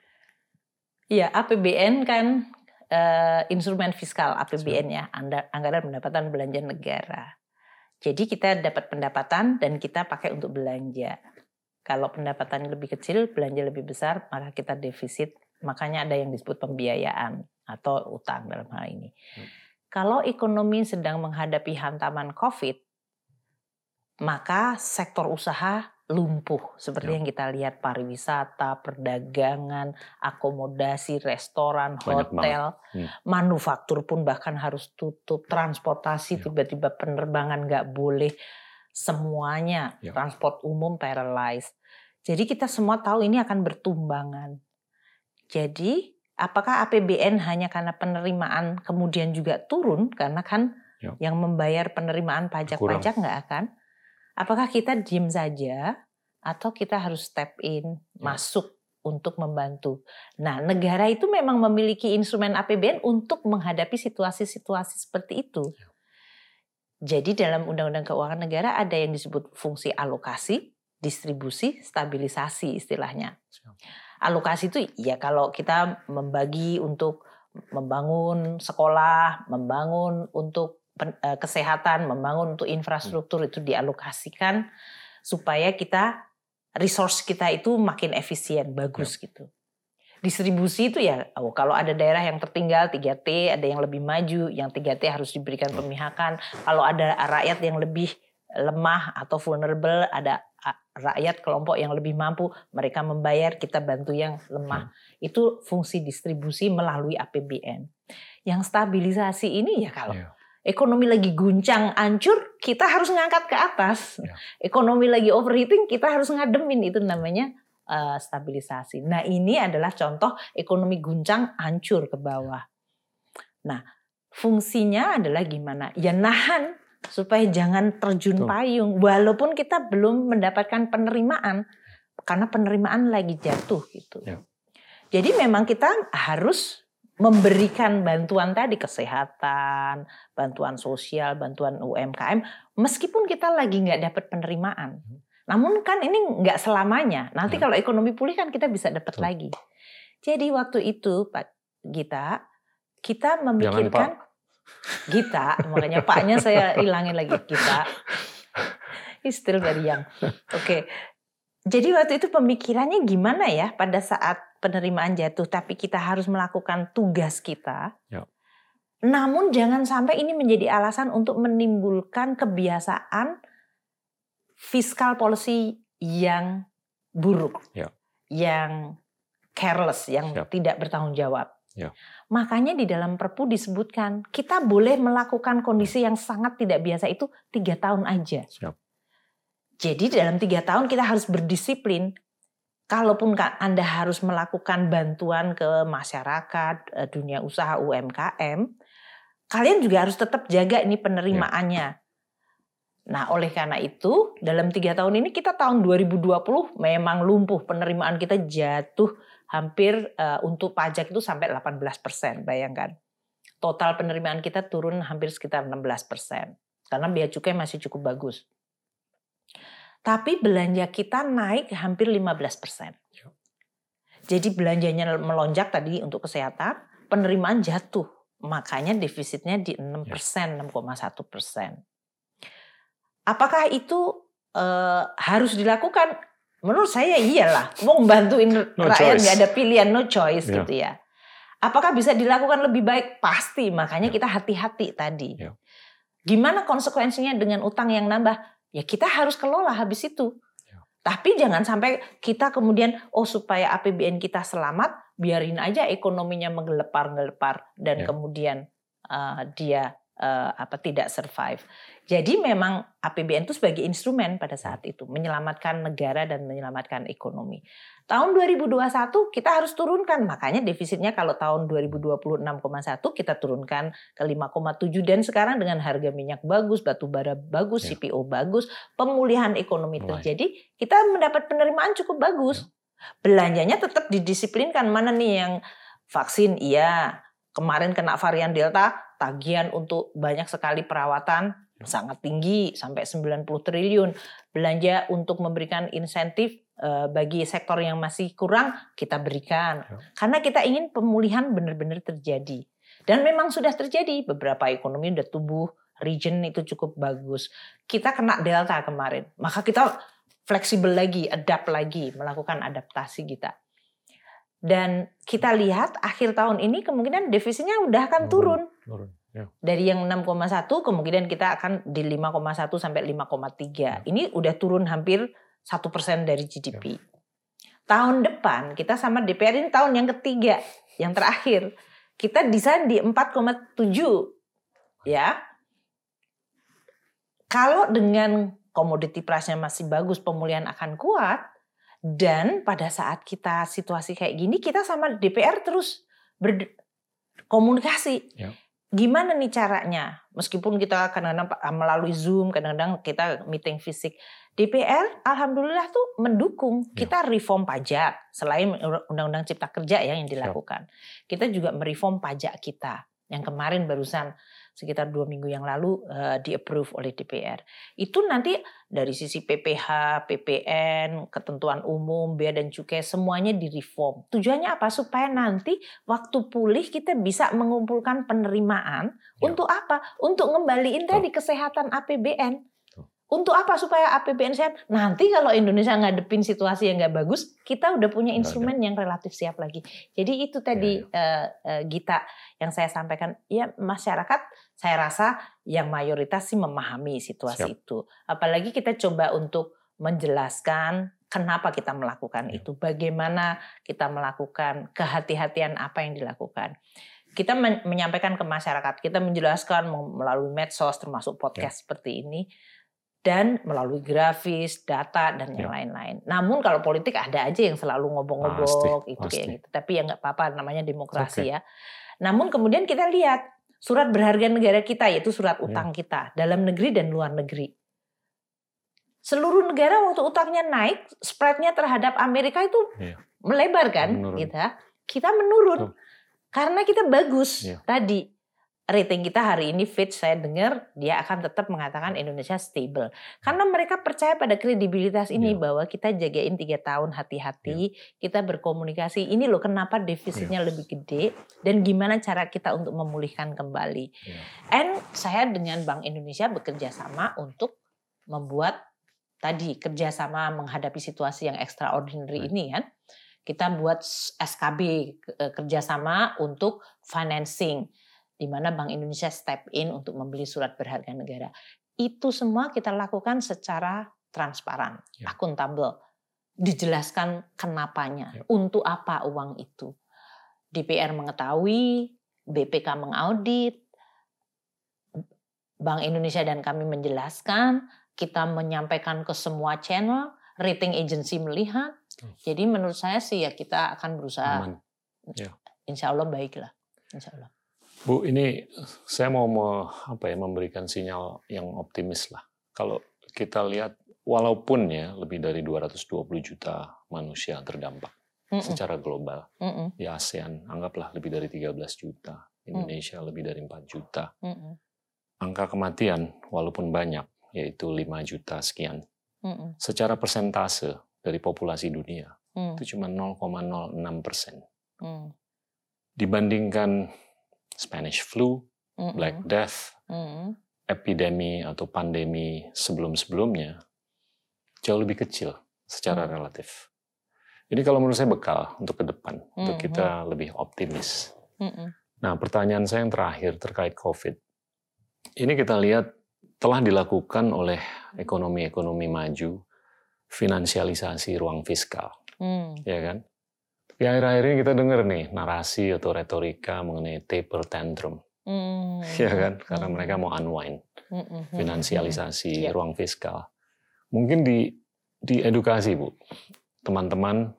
Speaker 1: Iya, APBN kan uh, instrumen fiskal APBN ya, anggaran pendapatan belanja negara. Jadi kita dapat pendapatan dan kita pakai untuk belanja. Kalau pendapatan lebih kecil, belanja lebih besar, maka kita defisit. Makanya ada yang disebut pembiayaan atau utang dalam hal ini. Hmm. Kalau ekonomi sedang menghadapi hantaman COVID, maka sektor usaha lumpuh seperti ya. yang kita lihat pariwisata, perdagangan, akomodasi, restoran, Banyak hotel, hmm. manufaktur pun bahkan harus tutup, transportasi ya. tiba-tiba penerbangan nggak boleh, semuanya ya. transport umum paralyzed. Jadi kita semua tahu ini akan bertumbangan. Jadi apakah APBN hanya karena penerimaan kemudian juga turun karena kan ya. yang membayar penerimaan pajak-pajak nggak akan? Apakah kita diem saja atau kita harus step in, ya. masuk untuk membantu. Nah, negara itu memang memiliki instrumen APBN untuk menghadapi situasi-situasi seperti itu. Ya. Jadi dalam Undang-Undang Keuangan Negara ada yang disebut fungsi alokasi, distribusi, stabilisasi istilahnya. Alokasi itu ya kalau kita membagi untuk membangun sekolah, membangun untuk kesehatan, membangun untuk infrastruktur itu dialokasikan supaya kita resource kita itu makin efisien, bagus ya. gitu. Distribusi itu ya, oh, kalau ada daerah yang tertinggal 3T, ada yang lebih maju, yang 3T harus diberikan ya. pemihakan. Kalau ada rakyat yang lebih lemah atau vulnerable, ada rakyat kelompok yang lebih mampu, mereka membayar, kita bantu yang lemah. Ya. Itu fungsi distribusi melalui APBN. Yang stabilisasi ini ya kalau ya ekonomi lagi guncang, ancur, kita harus ngangkat ke atas. Ya. Ekonomi lagi overheating, kita harus ngademin itu namanya uh, stabilisasi. Nah, ini adalah contoh ekonomi guncang ancur ke bawah. Nah, fungsinya adalah gimana? Ya nahan supaya jangan terjun payung walaupun kita belum mendapatkan penerimaan karena penerimaan lagi jatuh gitu. Ya. Jadi memang kita harus memberikan bantuan tadi kesehatan, bantuan sosial, bantuan UMKM, meskipun kita lagi nggak dapat penerimaan. Namun kan ini nggak selamanya. Nanti hmm. kalau ekonomi pulih kan kita bisa dapat lagi. Jadi waktu itu Pak Gita, kita memikirkan Gita, makanya paknya saya hilangin lagi kita. Still very young. Oke. Okay. Jadi waktu itu pemikirannya gimana ya pada saat penerimaan jatuh, tapi kita harus melakukan tugas kita. Ya. Namun jangan sampai ini menjadi alasan untuk menimbulkan kebiasaan fiskal policy yang buruk, ya. yang careless, yang Siap. tidak bertanggung jawab. Ya. Makanya di dalam Perpu disebutkan kita boleh melakukan kondisi yang sangat tidak biasa itu tiga tahun aja. Siap. Jadi dalam tiga tahun kita harus berdisiplin kalaupun Anda harus melakukan bantuan ke masyarakat, eh, dunia usaha UMKM, kalian juga harus tetap jaga ini penerimaannya. Ya. Nah, oleh karena itu, dalam tiga tahun ini kita tahun 2020 memang lumpuh penerimaan kita jatuh hampir uh, untuk pajak itu sampai 18 persen, bayangkan. Total penerimaan kita turun hampir sekitar 16 persen, karena biaya cukai masih cukup bagus tapi belanja kita naik hampir 15 persen. Ya. Jadi belanjanya melonjak tadi untuk kesehatan, penerimaan jatuh. Makanya defisitnya di 6 ya. persen, 6,1 persen. Apakah itu uh, harus dilakukan? Menurut saya iyalah. Mau membantuin no rakyat nggak ada pilihan, no choice yeah. gitu ya. Apakah bisa dilakukan lebih baik? Pasti. Makanya yeah. kita hati-hati tadi. Yeah. Gimana konsekuensinya dengan utang yang nambah? Ya kita harus kelola habis itu. Ya. Tapi jangan sampai kita kemudian oh supaya APBN kita selamat, biarin aja ekonominya menggelepar-gelepar dan ya. kemudian uh, dia uh, apa tidak survive. Jadi memang APBN itu sebagai instrumen pada saat itu menyelamatkan negara dan menyelamatkan ekonomi. Tahun 2021 kita harus turunkan, makanya defisitnya kalau tahun 2020 6,1 kita turunkan ke 5,7 dan sekarang dengan harga minyak bagus, batu bara bagus, ya. CPO bagus, pemulihan ekonomi Mulai. terjadi, kita mendapat penerimaan cukup bagus. Ya. Belanjanya tetap didisiplinkan mana nih yang vaksin iya, kemarin kena varian Delta, tagihan untuk banyak sekali perawatan sangat tinggi sampai 90 triliun. Belanja untuk memberikan insentif eh, bagi sektor yang masih kurang kita berikan. Ya. Karena kita ingin pemulihan benar-benar terjadi. Dan memang sudah terjadi beberapa ekonomi sudah tumbuh, region itu cukup bagus. Kita kena delta kemarin, maka kita fleksibel lagi, adapt lagi, melakukan adaptasi kita. Dan kita lihat akhir tahun ini kemungkinan defisitnya udah akan turun. turun. Ya. Dari yang 6,1 kemungkinan kita akan di 5,1 sampai 5,3. Ya. Ini udah turun hampir satu persen dari GDP. Ya. Tahun depan kita sama DPR ini tahun yang ketiga, yang terakhir kita desain di 4,7 ya. Kalau dengan komoditi price-nya masih bagus, pemulihan akan kuat dan pada saat kita situasi kayak gini kita sama DPR terus berkomunikasi. Ya gimana nih caranya? Meskipun kita kadang-kadang melalui Zoom, kadang-kadang kita meeting fisik. DPR alhamdulillah tuh mendukung ya. kita reform pajak selain undang-undang cipta kerja ya yang dilakukan. Kita juga mereform pajak kita yang kemarin barusan sekitar dua minggu yang lalu uh, di approve oleh DPR. Itu nanti dari sisi PPH, PPN, ketentuan umum, bea dan cukai semuanya direform. Tujuannya apa? Supaya nanti waktu pulih kita bisa mengumpulkan penerimaan ya. untuk apa? Untuk ngembaliin tadi kesehatan APBN. Untuk apa supaya APBN sehat? Nanti kalau Indonesia ngadepin situasi yang nggak bagus, kita udah punya instrumen yang relatif siap lagi. Jadi itu tadi ya, ya. Uh, uh, Gita yang saya sampaikan. Ya masyarakat, saya rasa yang mayoritas sih memahami situasi siap. itu. Apalagi kita coba untuk menjelaskan kenapa kita melakukan ya. itu, bagaimana kita melakukan kehati-hatian apa yang dilakukan kita menyampaikan ke masyarakat, kita menjelaskan melalui medsos termasuk ya. podcast ya. seperti ini dan melalui grafis, data dan yang ya. lain-lain. Namun kalau politik ada aja yang selalu ngobong-ngobong itu pasti. kayak gitu. Tapi ya nggak apa-apa namanya demokrasi okay. ya. Namun kemudian kita lihat surat berharga negara kita yaitu surat ya. utang ya. kita dalam negeri dan luar negeri. Seluruh negara waktu utangnya naik, spreadnya terhadap Amerika itu ya. melebar kan, menurun. kita kita menurun Tuh. karena kita bagus ya. tadi rating kita hari ini Fitch saya dengar dia akan tetap mengatakan Indonesia stable karena mereka percaya pada kredibilitas ini yeah. bahwa kita jagain tiga tahun hati-hati yeah. kita berkomunikasi ini loh kenapa defisitnya yeah. lebih gede dan gimana cara kita untuk memulihkan kembali yeah. and saya dengan Bank Indonesia bekerja sama untuk membuat tadi kerjasama menghadapi situasi yang extraordinary right. ini kan kita buat SKB eh, kerjasama untuk financing di mana Bank Indonesia step in untuk membeli surat berharga negara. Itu semua kita lakukan secara transparan, ya. akuntabel. Dijelaskan kenapanya, ya. untuk apa uang itu. DPR mengetahui, BPK mengaudit, Bank Indonesia dan kami menjelaskan, kita menyampaikan ke semua channel, rating agency melihat. Jadi menurut saya sih ya kita akan berusaha, Ya. insya Allah baiklah, insya Allah.
Speaker 2: Bu, ini saya mau apa ya memberikan sinyal yang optimis lah. Kalau kita lihat walaupun ya lebih dari 220 juta manusia terdampak mm -mm. secara global. Mm -mm. Di ASEAN anggaplah lebih dari 13 juta, Indonesia mm. lebih dari 4 juta. Mm -mm. Angka kematian walaupun banyak yaitu 5 juta sekian. Mm -mm. Secara persentase dari populasi dunia mm. itu cuma 0,06 persen. Mm. Dibandingkan Spanish flu, mm -hmm. Black Death, mm -hmm. epidemi atau pandemi sebelum-sebelumnya jauh lebih kecil secara mm. relatif. Ini kalau menurut saya bekal untuk ke depan, mm -hmm. untuk kita lebih optimis. Mm -hmm. Nah, pertanyaan saya yang terakhir terkait COVID. Ini kita lihat telah dilakukan oleh ekonomi-ekonomi maju finansialisasi ruang fiskal, mm. ya kan? Di akhir-akhir ini kita dengar nih narasi atau retorika mengenai taper tantrum. Mm. Ya kan? Karena mm. mereka mau unwind. Mm Finansialisasi mm. ruang fiskal. Mungkin di di edukasi Bu, teman-teman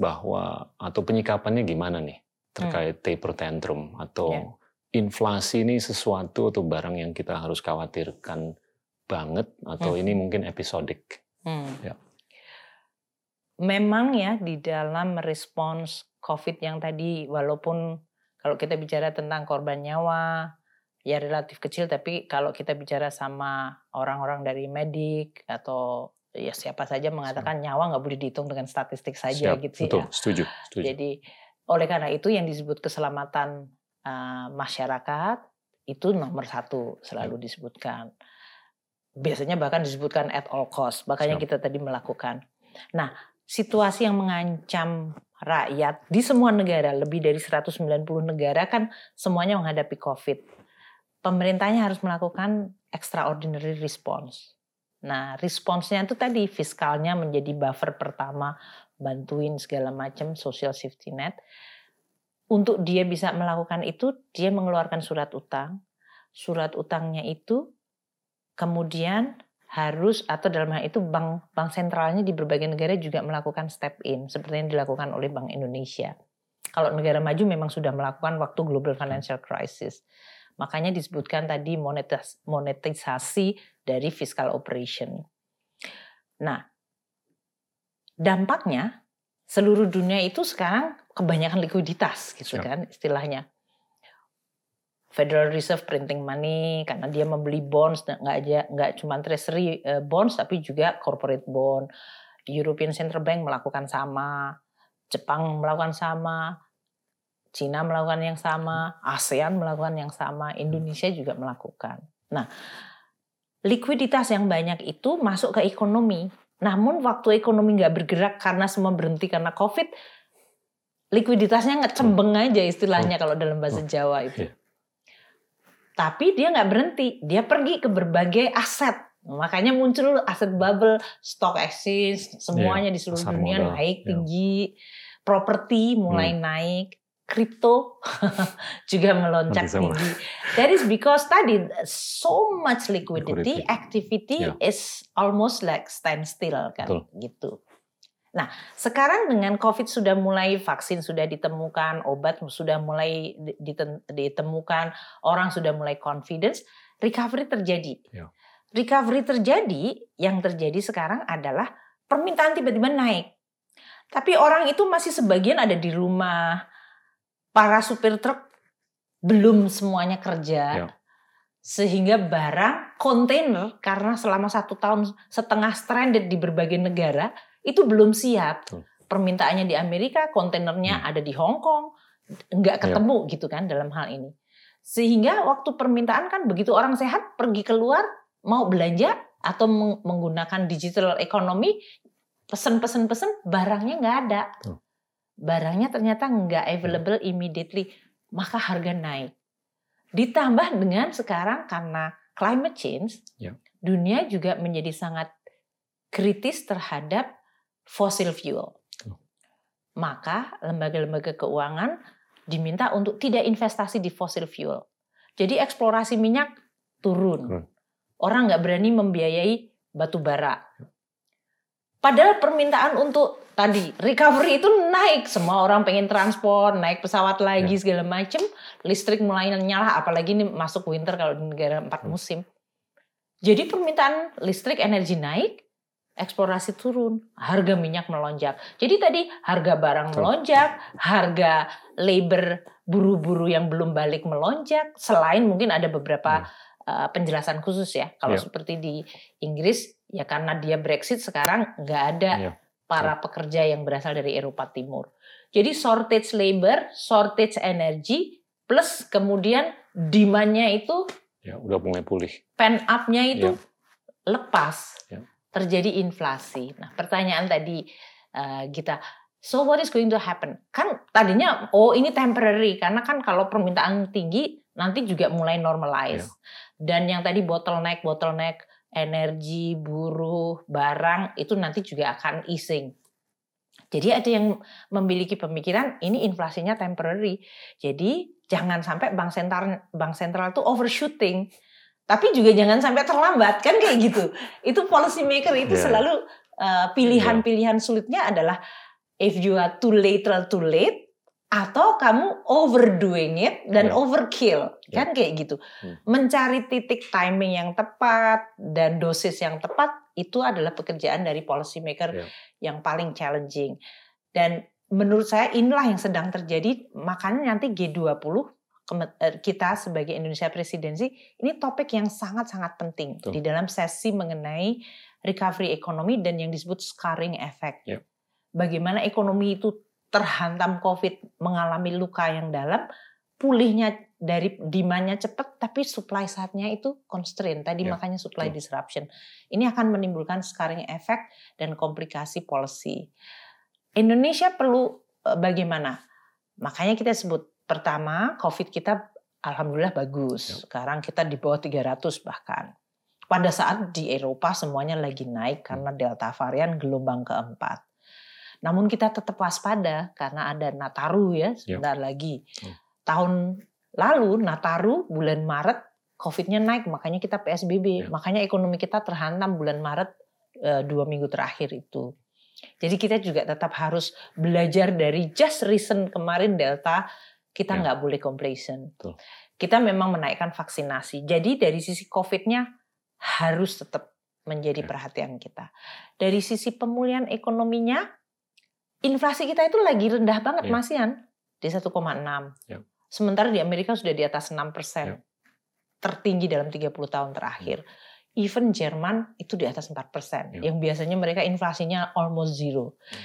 Speaker 2: bahwa atau penyikapannya gimana nih terkait mm. taper tantrum atau yeah. inflasi ini sesuatu atau barang yang kita harus khawatirkan banget atau mm. ini mungkin episodik. Mm. Ya
Speaker 1: memang ya di dalam merespons COVID yang tadi walaupun kalau kita bicara tentang korban nyawa ya relatif kecil tapi kalau kita bicara sama orang-orang dari medik atau ya siapa saja mengatakan Siap. nyawa nggak boleh dihitung dengan statistik saja Siap. gitu
Speaker 2: Betul. ya. Setuju. Setuju.
Speaker 1: Jadi oleh karena itu yang disebut keselamatan uh, masyarakat itu nomor satu selalu disebutkan. Biasanya bahkan disebutkan at all cost, makanya Siap. kita tadi melakukan. Nah, situasi yang mengancam rakyat di semua negara, lebih dari 190 negara kan semuanya menghadapi COVID. Pemerintahnya harus melakukan extraordinary response. Nah, responsnya itu tadi fiskalnya menjadi buffer pertama, bantuin segala macam social safety net. Untuk dia bisa melakukan itu, dia mengeluarkan surat utang. Surat utangnya itu kemudian harus atau dalam hal itu bank bank sentralnya di berbagai negara juga melakukan step in seperti yang dilakukan oleh Bank Indonesia. Kalau negara maju memang sudah melakukan waktu global financial crisis. Makanya disebutkan tadi monetis, monetisasi dari fiscal operation. Nah, dampaknya seluruh dunia itu sekarang kebanyakan likuiditas gitu Siap. kan istilahnya. Federal Reserve printing money karena dia membeli bonds nggak aja nggak cuma treasury eh, bonds tapi juga corporate bond. European Central Bank melakukan sama, Jepang melakukan sama, Cina melakukan yang sama, ASEAN melakukan yang sama, Indonesia juga melakukan. Nah, likuiditas yang banyak itu masuk ke ekonomi. Namun waktu ekonomi nggak bergerak karena semua berhenti karena COVID, likuiditasnya ngecembeng aja istilahnya kalau dalam bahasa Jawa itu. Tapi dia nggak berhenti, dia pergi ke berbagai aset. Makanya muncul aset bubble, stock exchange, semuanya yeah, di seluruh dunia modal. naik yeah. tinggi, properti mulai hmm. naik, kripto juga melonjak tinggi. That is because tadi so much liquidity, liquidity. activity yeah. is almost like standstill kan, Betul. gitu. Nah, sekarang dengan COVID sudah mulai vaksin sudah ditemukan, obat sudah mulai ditemukan, orang sudah mulai confidence, recovery terjadi. Ya. Recovery terjadi, yang terjadi sekarang adalah permintaan tiba-tiba naik. Tapi orang itu masih sebagian ada di rumah, para supir truk belum semuanya kerja. Ya. Sehingga barang kontainer karena selama satu tahun setengah stranded di berbagai negara, itu belum siap. Permintaannya di Amerika, kontainernya hmm. ada di Hong Kong, nggak iya. ketemu ya. gitu kan dalam hal ini. Sehingga waktu permintaan kan begitu orang sehat pergi keluar mau belanja atau menggunakan digital economy, pesen-pesen-pesen barangnya nggak ada. Barangnya ternyata nggak available immediately, maka harga naik. Ditambah dengan sekarang karena climate change, ya. dunia juga menjadi sangat kritis terhadap fossil fuel. Oh. Maka lembaga-lembaga keuangan diminta untuk tidak investasi di fossil fuel. Jadi eksplorasi minyak turun. Orang nggak berani membiayai batu bara. Padahal permintaan untuk tadi recovery itu naik, semua orang pengen transport, naik pesawat lagi ya. segala macam, listrik mulai nyala, apalagi ini masuk winter kalau di negara empat musim. Jadi permintaan listrik energi naik, eksplorasi turun, harga minyak melonjak. Jadi tadi harga barang melonjak, harga labor buru-buru yang belum balik melonjak. Selain mungkin ada beberapa uh, penjelasan khusus ya. Kalau yeah. seperti di Inggris ya karena dia Brexit sekarang nggak ada yeah. para pekerja yang berasal dari Eropa Timur. Jadi shortage labor, shortage energi, plus kemudian demandnya itu
Speaker 2: ya udah mulai pulih.
Speaker 1: Pen up-nya itu yeah. lepas. Yeah terjadi inflasi. Nah, pertanyaan tadi uh, Gita, so what is going to happen? Kan tadinya oh ini temporary karena kan kalau permintaan tinggi nanti juga mulai normalize. Yeah. Dan yang tadi bottleneck bottleneck energi, buruh, barang itu nanti juga akan easing. Jadi ada yang memiliki pemikiran ini inflasinya temporary. Jadi jangan sampai bank sentral bank sentral itu overshooting tapi juga jangan sampai terlambat kan kayak gitu itu policy maker itu yeah. selalu uh, pilihan-pilihan sulitnya adalah if you are too late too late atau kamu overdoing it dan yeah. overkill yeah. kan kayak gitu hmm. mencari titik timing yang tepat dan dosis yang tepat itu adalah pekerjaan dari policy maker yeah. yang paling challenging dan menurut saya inilah yang sedang terjadi makanya nanti G20 Eh, kita sebagai Indonesia presidensi ini topik yang sangat-sangat penting Tuh. di dalam sesi mengenai recovery ekonomi dan yang disebut scarring effect. Yep. Bagaimana ekonomi itu terhantam COVID mengalami luka yang dalam pulihnya dari demandnya cepat tapi supply side-nya itu constraint tadi
Speaker 2: Ya,
Speaker 1: makanya supply
Speaker 2: betul.
Speaker 1: disruption ini akan menimbulkan scarring effect dan komplikasi policy Indonesia perlu eh, bagaimana makanya kita sebut pertama covid kita alhamdulillah bagus.
Speaker 2: Ya.
Speaker 1: sekarang kita di bawah 300 bahkan. Pada saat di Eropa semuanya lagi naik karena delta varian gelombang keempat. Namun kita tetap waspada karena ada Nataru ya sebentar lagi.
Speaker 2: Hmm.
Speaker 1: tahun lalu Nataru bulan Maret COVID-nya naik. Makanya kita PSBB
Speaker 2: Ya.
Speaker 1: makanya ekonomi kita terhantam bulan Maret eh, dua minggu terakhir itu. Jadi kita juga tetap harus belajar dari just recent kemarin Delta kita
Speaker 2: Ya.
Speaker 1: nggak boleh complacent
Speaker 2: Betul.
Speaker 1: kita memang menaikkan vaksinasi jadi dari sisi COVID-nya harus tetap menjadi
Speaker 2: Ya.
Speaker 1: perhatian kita dari sisi pemulihan ekonominya inflasi kita itu lagi rendah banget
Speaker 2: Ya.
Speaker 1: Mas Ian di 1,6
Speaker 2: Ya.
Speaker 1: sementara di Amerika sudah di atas 6 persen
Speaker 2: Ya.
Speaker 1: tertinggi dalam 30 tahun terakhir even Jerman itu di atas 4 persen
Speaker 2: Ya.
Speaker 1: yang biasanya mereka inflasinya almost zero
Speaker 2: Ya.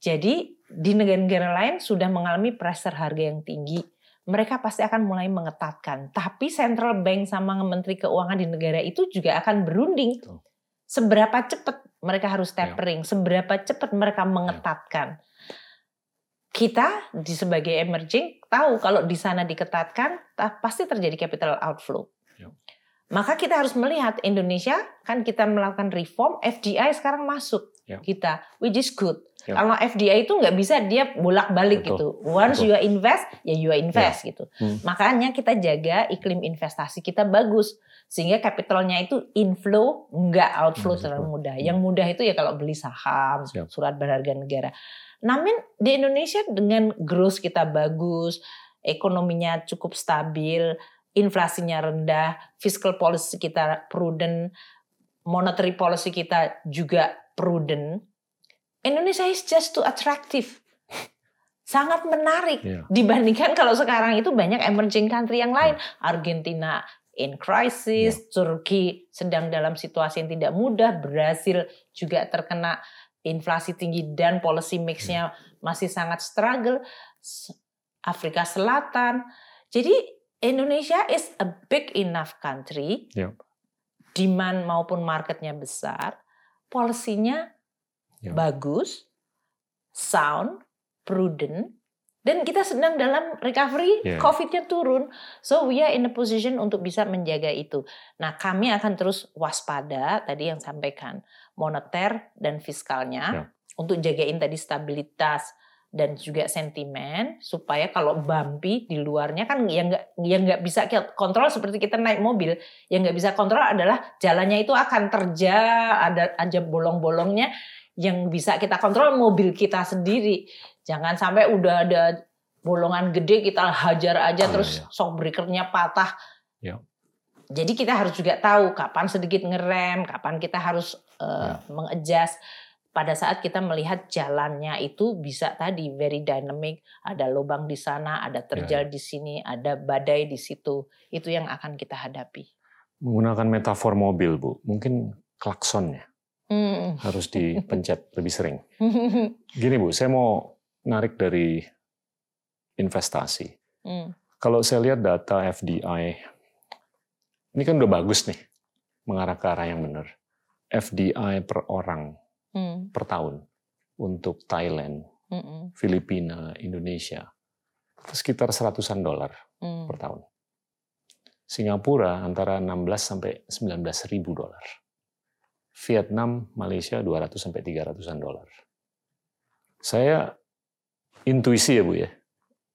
Speaker 1: Jadi di negara-negara lain sudah mengalami pressure harga yang tinggi mereka pasti akan mulai mengetatkan tapi central bank sama menteri keuangan di negara itu juga akan berunding seberapa cepat mereka harus
Speaker 2: Ya.
Speaker 1: tapering, seberapa cepat mereka mengetatkan. Kita di sebagai emerging tahu kalau di sana diketatkan ta- pasti terjadi capital outflow.
Speaker 2: Ya.
Speaker 1: Maka kita harus melihat Indonesia kan kita melakukan reform FDI sekarang masuk
Speaker 2: Ya.
Speaker 1: kita, which is good.
Speaker 2: Ya.
Speaker 1: Kalau FDI itu nggak bisa dia bolak-balik gitu. Once
Speaker 2: Betul.
Speaker 1: you invest, ya you invest gitu.
Speaker 2: Hmm.
Speaker 1: Makanya kita jaga iklim investasi kita bagus sehingga capitalnya itu inflow nggak outflow
Speaker 2: Hmm,
Speaker 1: terlalu mudah. Yang mudah itu ya kalau beli saham,
Speaker 2: Siap.
Speaker 1: surat berharga negara. Namun di Indonesia dengan growth kita bagus, ekonominya cukup stabil, inflasinya rendah, fiscal policy kita prudent, monetary policy kita juga prudent. Indonesia is just too attractive. Sangat menarik
Speaker 2: Iya.
Speaker 1: dibandingkan kalau sekarang itu banyak emerging country yang lain. Argentina in crisis, Turki sedang dalam situasi yang tidak mudah, Brasil juga terkena inflasi tinggi dan policy mix-nya masih sangat struggle, Afrika Selatan. Jadi Indonesia is a big enough country,
Speaker 2: Yep.
Speaker 1: demand maupun marketnya besar, polisinya
Speaker 2: Yep.
Speaker 1: bagus, sound, prudent, dan kita sedang dalam recovery,
Speaker 2: Yeah.
Speaker 1: COVID-nya turun. So we are in a position untuk bisa menjaga itu. Nah kami akan terus waspada, tadi yang sampaikan, moneter dan fiskalnya,
Speaker 2: Yeah.
Speaker 1: untuk jagain tadi stabilitas dan juga sentimen supaya kalau bumpy di luarnya kan yang nggak yang nggak bisa kontrol seperti kita naik mobil yang nggak bisa kontrol adalah jalannya itu akan terjal ada aja bolong-bolongnya yang bisa kita kontrol mobil kita sendiri jangan sampai udah ada bolongan gede kita hajar aja
Speaker 2: Oh,
Speaker 1: terus
Speaker 2: iya.
Speaker 1: shock breakernya patah
Speaker 2: Ya.
Speaker 1: jadi kita harus juga tahu kapan sedikit ngerem kapan kita harus uh, mengadjust pada saat kita melihat jalannya itu bisa tadi very dynamic, ada lubang di sana, ada terjal di sini, ada badai di situ. Itu yang akan kita hadapi.
Speaker 2: Menggunakan metafor mobil, Bu, mungkin klaksonnya
Speaker 1: Hmm.
Speaker 2: harus dipencet lebih sering. Gini Bu, saya mau narik dari investasi.
Speaker 1: Hmm.
Speaker 2: Kalau saya lihat data FDI, ini kan udah bagus nih, mengarah ke arah yang benar. FDI per orang
Speaker 1: Hmm.
Speaker 2: per tahun untuk Thailand,
Speaker 1: Hmm.
Speaker 2: Filipina, Indonesia, sekitar seratusan dolar
Speaker 1: Hmm.
Speaker 2: per tahun. Singapura antara 16 sampai 19 ribu dolar. Vietnam, Malaysia 200 sampai 300-an dolar. Saya intuisi ya Bu ya,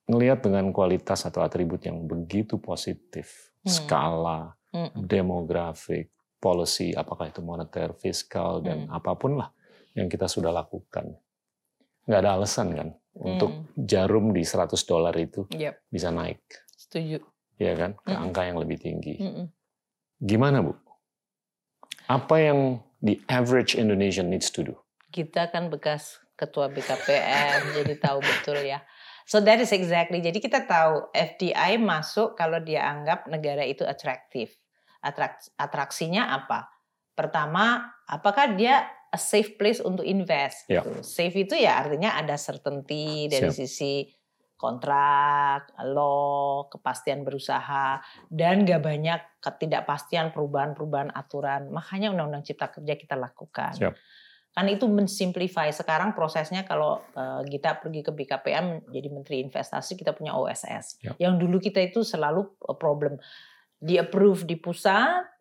Speaker 2: ngelihat dengan kualitas atau atribut yang begitu positif,
Speaker 1: Hmm.
Speaker 2: skala,
Speaker 1: Hmm.
Speaker 2: demografik, policy, apakah itu moneter, fiskal, dan
Speaker 1: Hmm.
Speaker 2: apa pun lah yang kita sudah lakukan. Nggak ada alasan kan untuk
Speaker 1: Hmm.
Speaker 2: jarum di 100 dolar itu
Speaker 1: Yep,
Speaker 2: bisa naik,
Speaker 1: setuju.
Speaker 2: ya kan, ke
Speaker 1: Hmm.
Speaker 2: angka yang lebih tinggi.
Speaker 1: Hmm.
Speaker 2: Gimana Bu? Apa yang the average Indonesian needs to do?
Speaker 1: Kita kan bekas ketua BKPM, jadi tahu betul ya. So that is exactly. Jadi kita tahu FDI masuk kalau dia anggap negara itu atraktif. Atrak, atraksinya apa? Pertama, apakah dia a safe place untuk invest?
Speaker 2: Ya.
Speaker 1: Gitu. Safe itu ya artinya ada certainty dari
Speaker 2: Siap.
Speaker 1: sisi kontrak, law, kepastian berusaha, dan gak banyak ketidakpastian perubahan-perubahan aturan. Makanya Undang-Undang Cipta Kerja kita lakukan.
Speaker 2: Siap.
Speaker 1: Kan itu mensimplify. Sekarang prosesnya kalau uh, kita pergi ke BKPM jadi Menteri Investasi, kita punya OSS.
Speaker 2: Siap.
Speaker 1: Yang dulu kita itu selalu eh, problem. Di approve di pusat,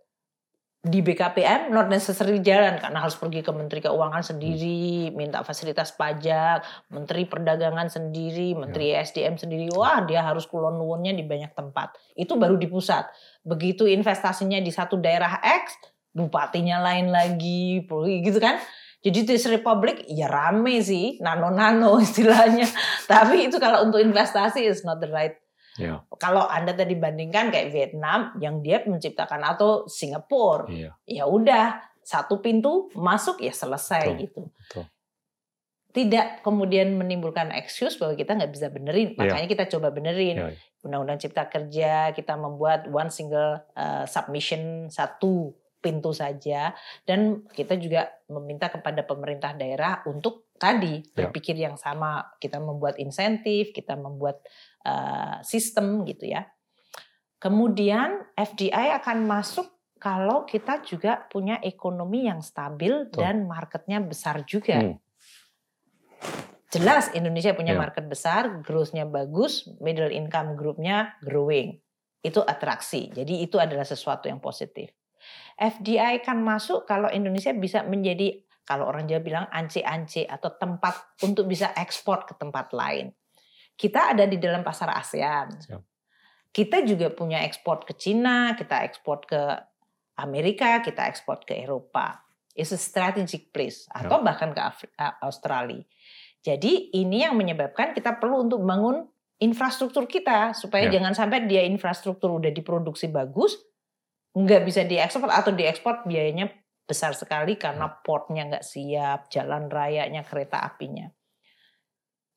Speaker 1: di BKPM not necessarily jalan karena harus pergi ke Menteri Keuangan sendiri, minta fasilitas pajak, Menteri Perdagangan sendiri, Menteri ya. SDM sendiri. Wah, dia harus kulon nuwunnya di banyak tempat. Itu baru di pusat. Begitu investasinya di satu daerah X, bupatinya lain lagi, gitu kan. Jadi this republic ya rame sih, nano-nano istilahnya. Tapi itu kalau untuk investasi is not the right
Speaker 2: Yeah.
Speaker 1: Kalau Anda tadi bandingkan kayak Vietnam yang dia menciptakan atau Singapura,
Speaker 2: yeah.
Speaker 1: ya udah satu pintu masuk ya selesai
Speaker 2: Betul.
Speaker 1: gitu.
Speaker 2: Betul.
Speaker 1: Tidak kemudian menimbulkan excuse bahwa kita nggak bisa benerin,
Speaker 2: Yeah.
Speaker 1: makanya kita coba benerin.
Speaker 2: Yeah.
Speaker 1: Undang-Undang Cipta Kerja kita membuat one single uh, submission satu pintu saja dan kita juga meminta kepada pemerintah daerah untuk tadi
Speaker 2: Ya.
Speaker 1: berpikir yang sama kita membuat insentif kita membuat uh, sistem gitu ya kemudian FDI akan masuk kalau kita juga punya ekonomi yang stabil
Speaker 2: Betul.
Speaker 1: dan marketnya besar juga
Speaker 2: Hmm.
Speaker 1: jelas Indonesia punya
Speaker 2: Ya.
Speaker 1: market besar growth-nya bagus middle income groupnya growing itu atraksi jadi itu adalah sesuatu yang positif FDI kan masuk kalau Indonesia bisa menjadi kalau orang Jawa bilang ance-ance atau tempat untuk bisa ekspor ke tempat lain. Kita ada di dalam pasar ASEAN.
Speaker 2: Siap.
Speaker 1: Kita juga punya ekspor ke Cina, kita ekspor ke Amerika, kita ekspor ke Eropa. It's a strategic place atau bahkan ke uh, Australia. Jadi ini yang menyebabkan kita perlu untuk bangun infrastruktur kita supaya
Speaker 2: Ya.
Speaker 1: jangan sampai dia infrastruktur udah diproduksi bagus, nggak bisa diekspor atau diekspor biayanya besar sekali karena portnya nggak siap, jalan rayanya, kereta apinya.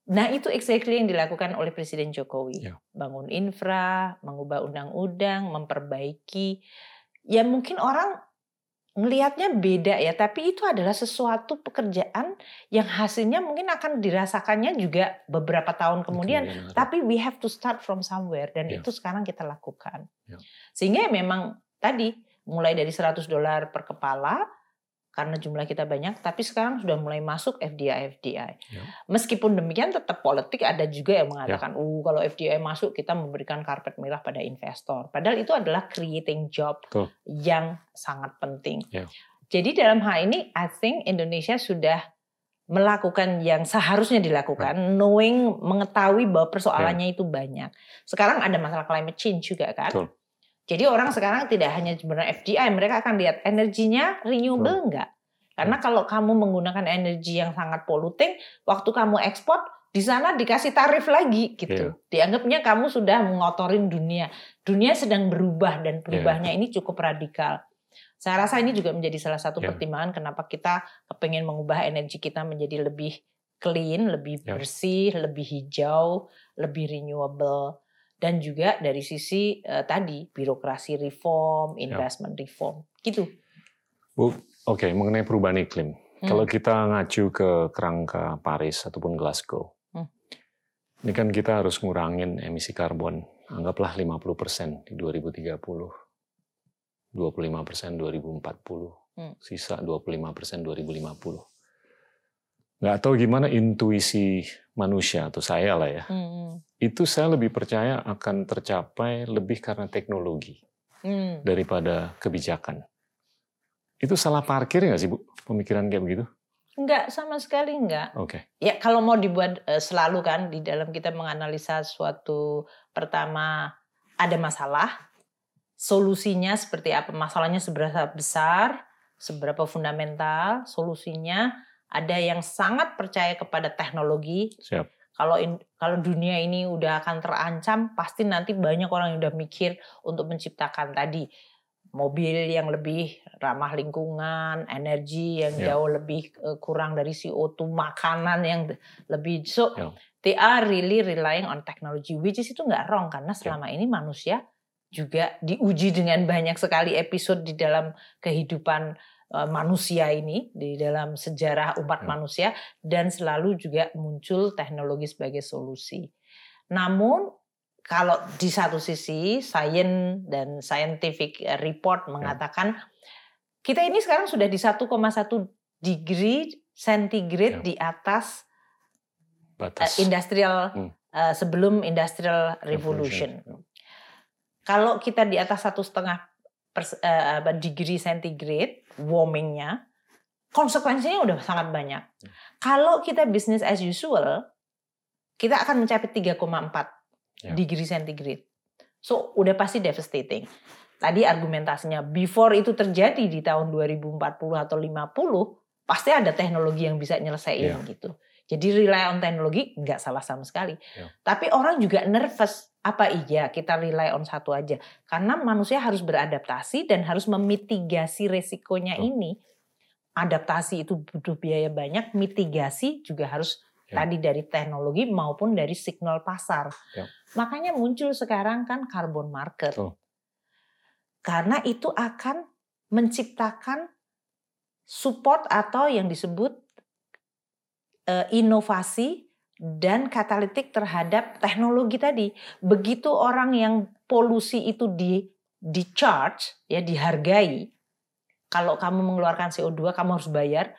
Speaker 1: Nah itu exactly yang dilakukan oleh Presiden Jokowi.
Speaker 2: Ya.
Speaker 1: Bangun infra, mengubah undang-undang, memperbaiki. Ya mungkin orang ngelihatnya beda ya, tapi itu adalah sesuatu pekerjaan yang hasilnya mungkin akan dirasakannya juga beberapa tahun kemudian. Tapi we have to start from somewhere dan
Speaker 2: Ya.
Speaker 1: itu sekarang kita lakukan.
Speaker 2: Ya.
Speaker 1: Sehingga memang tadi mulai dari 100 dolar per kepala karena jumlah kita banyak, tapi sekarang sudah mulai masuk FDI FDI.
Speaker 2: Ya.
Speaker 1: Meskipun demikian tetap politik ada juga yang mengatakan, "Uh, kalau FDI masuk kita memberikan karpet merah pada investor." Padahal itu adalah creating job
Speaker 2: Betul.
Speaker 1: yang sangat penting.
Speaker 2: Ya.
Speaker 1: Jadi dalam hal ini I think Indonesia sudah melakukan yang seharusnya dilakukan, knowing mengetahui bahwa persoalannya itu banyak. Sekarang ada masalah climate change juga kan.
Speaker 2: Betul.
Speaker 1: Jadi orang sekarang tidak hanya sebenarnya FDI, mereka akan lihat energinya renewable enggak. Karena kalau kamu menggunakan energi yang sangat polluting, waktu kamu ekspor di sana dikasih tarif lagi gitu. Dianggapnya kamu sudah mengotorin dunia. Dunia sedang berubah dan perubahannya ini cukup radikal. Saya rasa ini juga menjadi salah satu
Speaker 2: Ya.
Speaker 1: pertimbangan kenapa kita kepengen mengubah energi kita menjadi lebih clean, lebih
Speaker 2: Ya.
Speaker 1: bersih, lebih hijau, lebih renewable dan juga dari sisi eh, tadi birokrasi reform,
Speaker 2: Ya.
Speaker 1: investment reform, gitu.
Speaker 2: Bu, oke mengenai perubahan iklim.
Speaker 1: Hmm.
Speaker 2: Kalau kita ngacu ke kerangka Paris ataupun Glasgow,
Speaker 1: Hmm.
Speaker 2: ini kan kita harus ngurangin emisi karbon, anggaplah 50% di 2030, 25% 2040,
Speaker 1: Hmm.
Speaker 2: sisa 25% 2050. Nggak tahu gimana intuisi manusia atau saya lah ya,
Speaker 1: Hmm.
Speaker 2: itu saya lebih percaya akan tercapai lebih karena teknologi
Speaker 1: Hmm.
Speaker 2: daripada kebijakan. Itu salah parkir nggak sih Bu, pemikiran kayak begitu?
Speaker 1: Enggak sama sekali enggak.
Speaker 2: Oke.
Speaker 1: Ya kalau mau dibuat eh, selalu kan di dalam kita menganalisa suatu pertama ada masalah, solusinya seperti apa, masalahnya seberapa besar, seberapa fundamental, solusinya ada yang sangat percaya kepada teknologi.
Speaker 2: Siap.
Speaker 1: Kalau in- kalau dunia ini udah akan terancam, pasti nanti banyak orang yang udah mikir untuk menciptakan tadi mobil yang lebih ramah lingkungan, energi yang
Speaker 2: Ya.
Speaker 1: jauh lebih eh, kurang dari CO2, makanan yang lebih so
Speaker 2: Ya.
Speaker 1: they are really relying on technology which is itu nggak wrong karena selama ini manusia juga diuji dengan banyak sekali episode di dalam kehidupan eh, manusia ini di dalam sejarah umat
Speaker 2: Ya.
Speaker 1: manusia dan selalu juga muncul teknologi sebagai solusi. Namun kalau di satu sisi science dan scientific report mengatakan kita ini sekarang sudah di 1,1 degree centigrade
Speaker 2: Ya.
Speaker 1: di atas
Speaker 2: Batas.
Speaker 1: uh, industrial
Speaker 2: Hmm.
Speaker 1: uh, sebelum industrial revolution. Kalau kita di atas satu setengah pers- uh, degree centigrade warmingnya, konsekuensinya udah sangat banyak.
Speaker 2: Hmm.
Speaker 1: Kalau kita business as usual, kita akan mencapai 3,4
Speaker 2: Ya.
Speaker 1: degree centigrade. So udah pasti devastating. Tadi argumentasinya before itu terjadi di tahun 2040 atau 50 pasti ada teknologi yang bisa nyelesain
Speaker 2: Ya.
Speaker 1: gitu. Jadi rely on teknologi nggak salah sama sekali.
Speaker 2: Ya.
Speaker 1: Tapi orang juga nervous. Apa iya kita rely on satu aja? Karena manusia harus beradaptasi dan harus memitigasi resikonya
Speaker 2: Betul.
Speaker 1: ini. Adaptasi itu butuh biaya banyak, mitigasi juga harus
Speaker 2: Ya.
Speaker 1: tadi dari teknologi maupun dari signal pasar.
Speaker 2: Ya.
Speaker 1: Makanya muncul sekarang kan carbon market.
Speaker 2: Betul.
Speaker 1: Karena itu akan menciptakan support atau yang disebut eh, inovasi dan katalitik terhadap teknologi tadi. Begitu orang yang polusi itu di di charge ya dihargai. Kalau kamu mengeluarkan CO2 kamu harus bayar.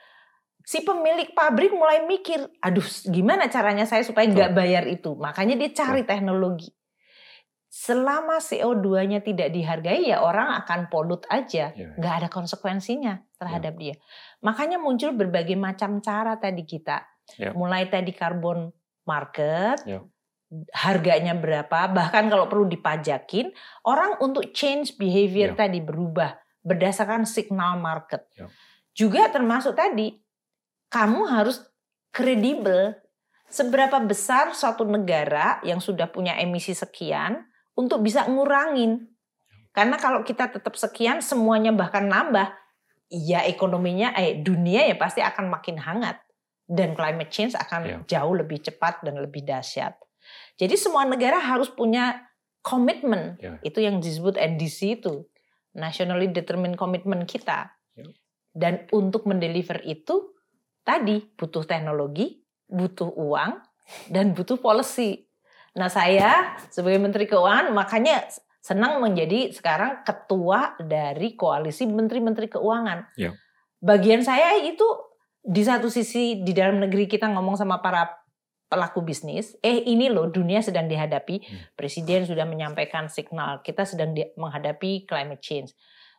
Speaker 1: Si pemilik pabrik mulai mikir, aduh gimana caranya saya supaya nggak bayar itu. Makanya dia cari teknologi. Selama CO2-nya tidak dihargai ya orang akan polut aja
Speaker 2: Ya.
Speaker 1: nggak ada konsekuensinya terhadap dia. Makanya muncul berbagai macam cara tadi kita.
Speaker 2: Ya.
Speaker 1: Mulai tadi karbon market,
Speaker 2: Ya.
Speaker 1: harganya berapa, bahkan kalau perlu dipajakin, orang untuk change behavior
Speaker 2: Ya.
Speaker 1: tadi berubah berdasarkan signal market.
Speaker 2: Ya.
Speaker 1: Juga termasuk tadi, kamu harus kredibel. Seberapa besar suatu negara yang sudah punya emisi sekian untuk bisa ngurangin. Karena kalau kita tetap sekian semuanya bahkan nambah, ya ekonominya eh dunia ya pasti akan makin hangat dan climate change akan
Speaker 2: Ya.
Speaker 1: jauh lebih cepat dan lebih dahsyat. Jadi semua negara harus punya komitmen.
Speaker 2: Ya.
Speaker 1: Itu yang disebut NDC itu. Nationally Determined Commitment kita.
Speaker 2: Ya.
Speaker 1: Dan untuk mendeliver itu tadi butuh teknologi, butuh uang, dan butuh policy. Nah saya sebagai Menteri Keuangan makanya senang menjadi sekarang ketua dari koalisi Menteri-Menteri Keuangan.
Speaker 2: Ya.
Speaker 1: Bagian saya itu di satu sisi di dalam negeri kita ngomong sama para pelaku bisnis, eh ini loh dunia sedang dihadapi,
Speaker 2: Hmm.
Speaker 1: presiden sudah menyampaikan signal kita sedang di- menghadapi climate change.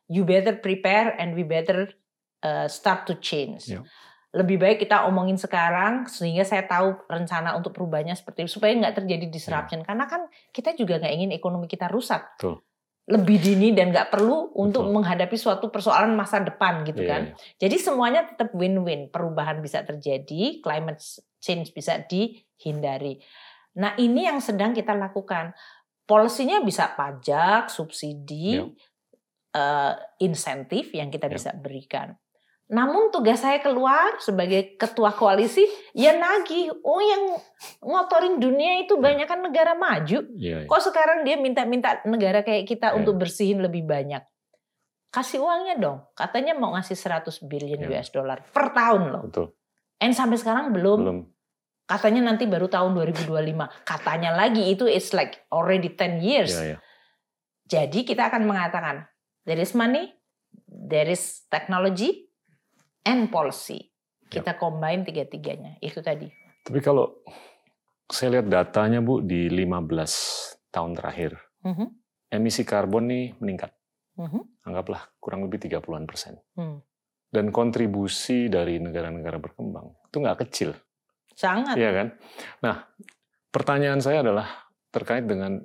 Speaker 1: You better prepare and we better uh, start to change.
Speaker 2: Ya.
Speaker 1: Lebih baik kita omongin sekarang sehingga saya tahu rencana untuk perubahannya seperti itu supaya nggak terjadi
Speaker 2: Ya.
Speaker 1: disruption. Karena kan kita juga nggak ingin ekonomi kita rusak.
Speaker 2: Betul.
Speaker 1: Lebih dini dan nggak perlu untuk
Speaker 2: Betul.
Speaker 1: menghadapi suatu persoalan masa depan gitu
Speaker 2: Iya,
Speaker 1: kan.
Speaker 2: iya.
Speaker 1: Jadi semuanya tetap win-win. Perubahan bisa terjadi, climate change bisa dihindari. Nah ini yang sedang kita lakukan. Polisinya bisa pajak, subsidi,
Speaker 2: Ya.
Speaker 1: eh, insentif yang kita
Speaker 2: Ya.
Speaker 1: bisa berikan. Namun tugas saya keluar sebagai ketua koalisi, ya nagih. Oh yang ngotorin dunia itu banyak kan negara maju.
Speaker 2: Iya.
Speaker 1: Kok sekarang dia minta-minta negara kayak kita
Speaker 2: Ya.
Speaker 1: untuk bersihin lebih banyak? Kasih uangnya dong. Katanya mau ngasih 100 billion
Speaker 2: Ya.
Speaker 1: US dollar per tahun loh.
Speaker 2: Betul.
Speaker 1: And sampai sekarang belum.
Speaker 2: Belum.
Speaker 1: Katanya nanti baru tahun 2025. Katanya lagi itu it's like already 10 years.
Speaker 2: Iya, iya.
Speaker 1: Jadi kita akan mengatakan there is money, there is technology, and policy. Kita combine tiga-tiganya. Itu tadi.
Speaker 2: Tapi kalau saya lihat datanya Bu di 15 tahun terakhir,
Speaker 1: Mhm,
Speaker 2: emisi karbon nih meningkat.
Speaker 1: mhm,
Speaker 2: Anggaplah kurang lebih 30-an persen.
Speaker 1: hmm.
Speaker 2: Dan kontribusi dari negara-negara berkembang itu nggak kecil.
Speaker 1: Sangat.
Speaker 2: Iya kan? Nah, pertanyaan saya adalah terkait dengan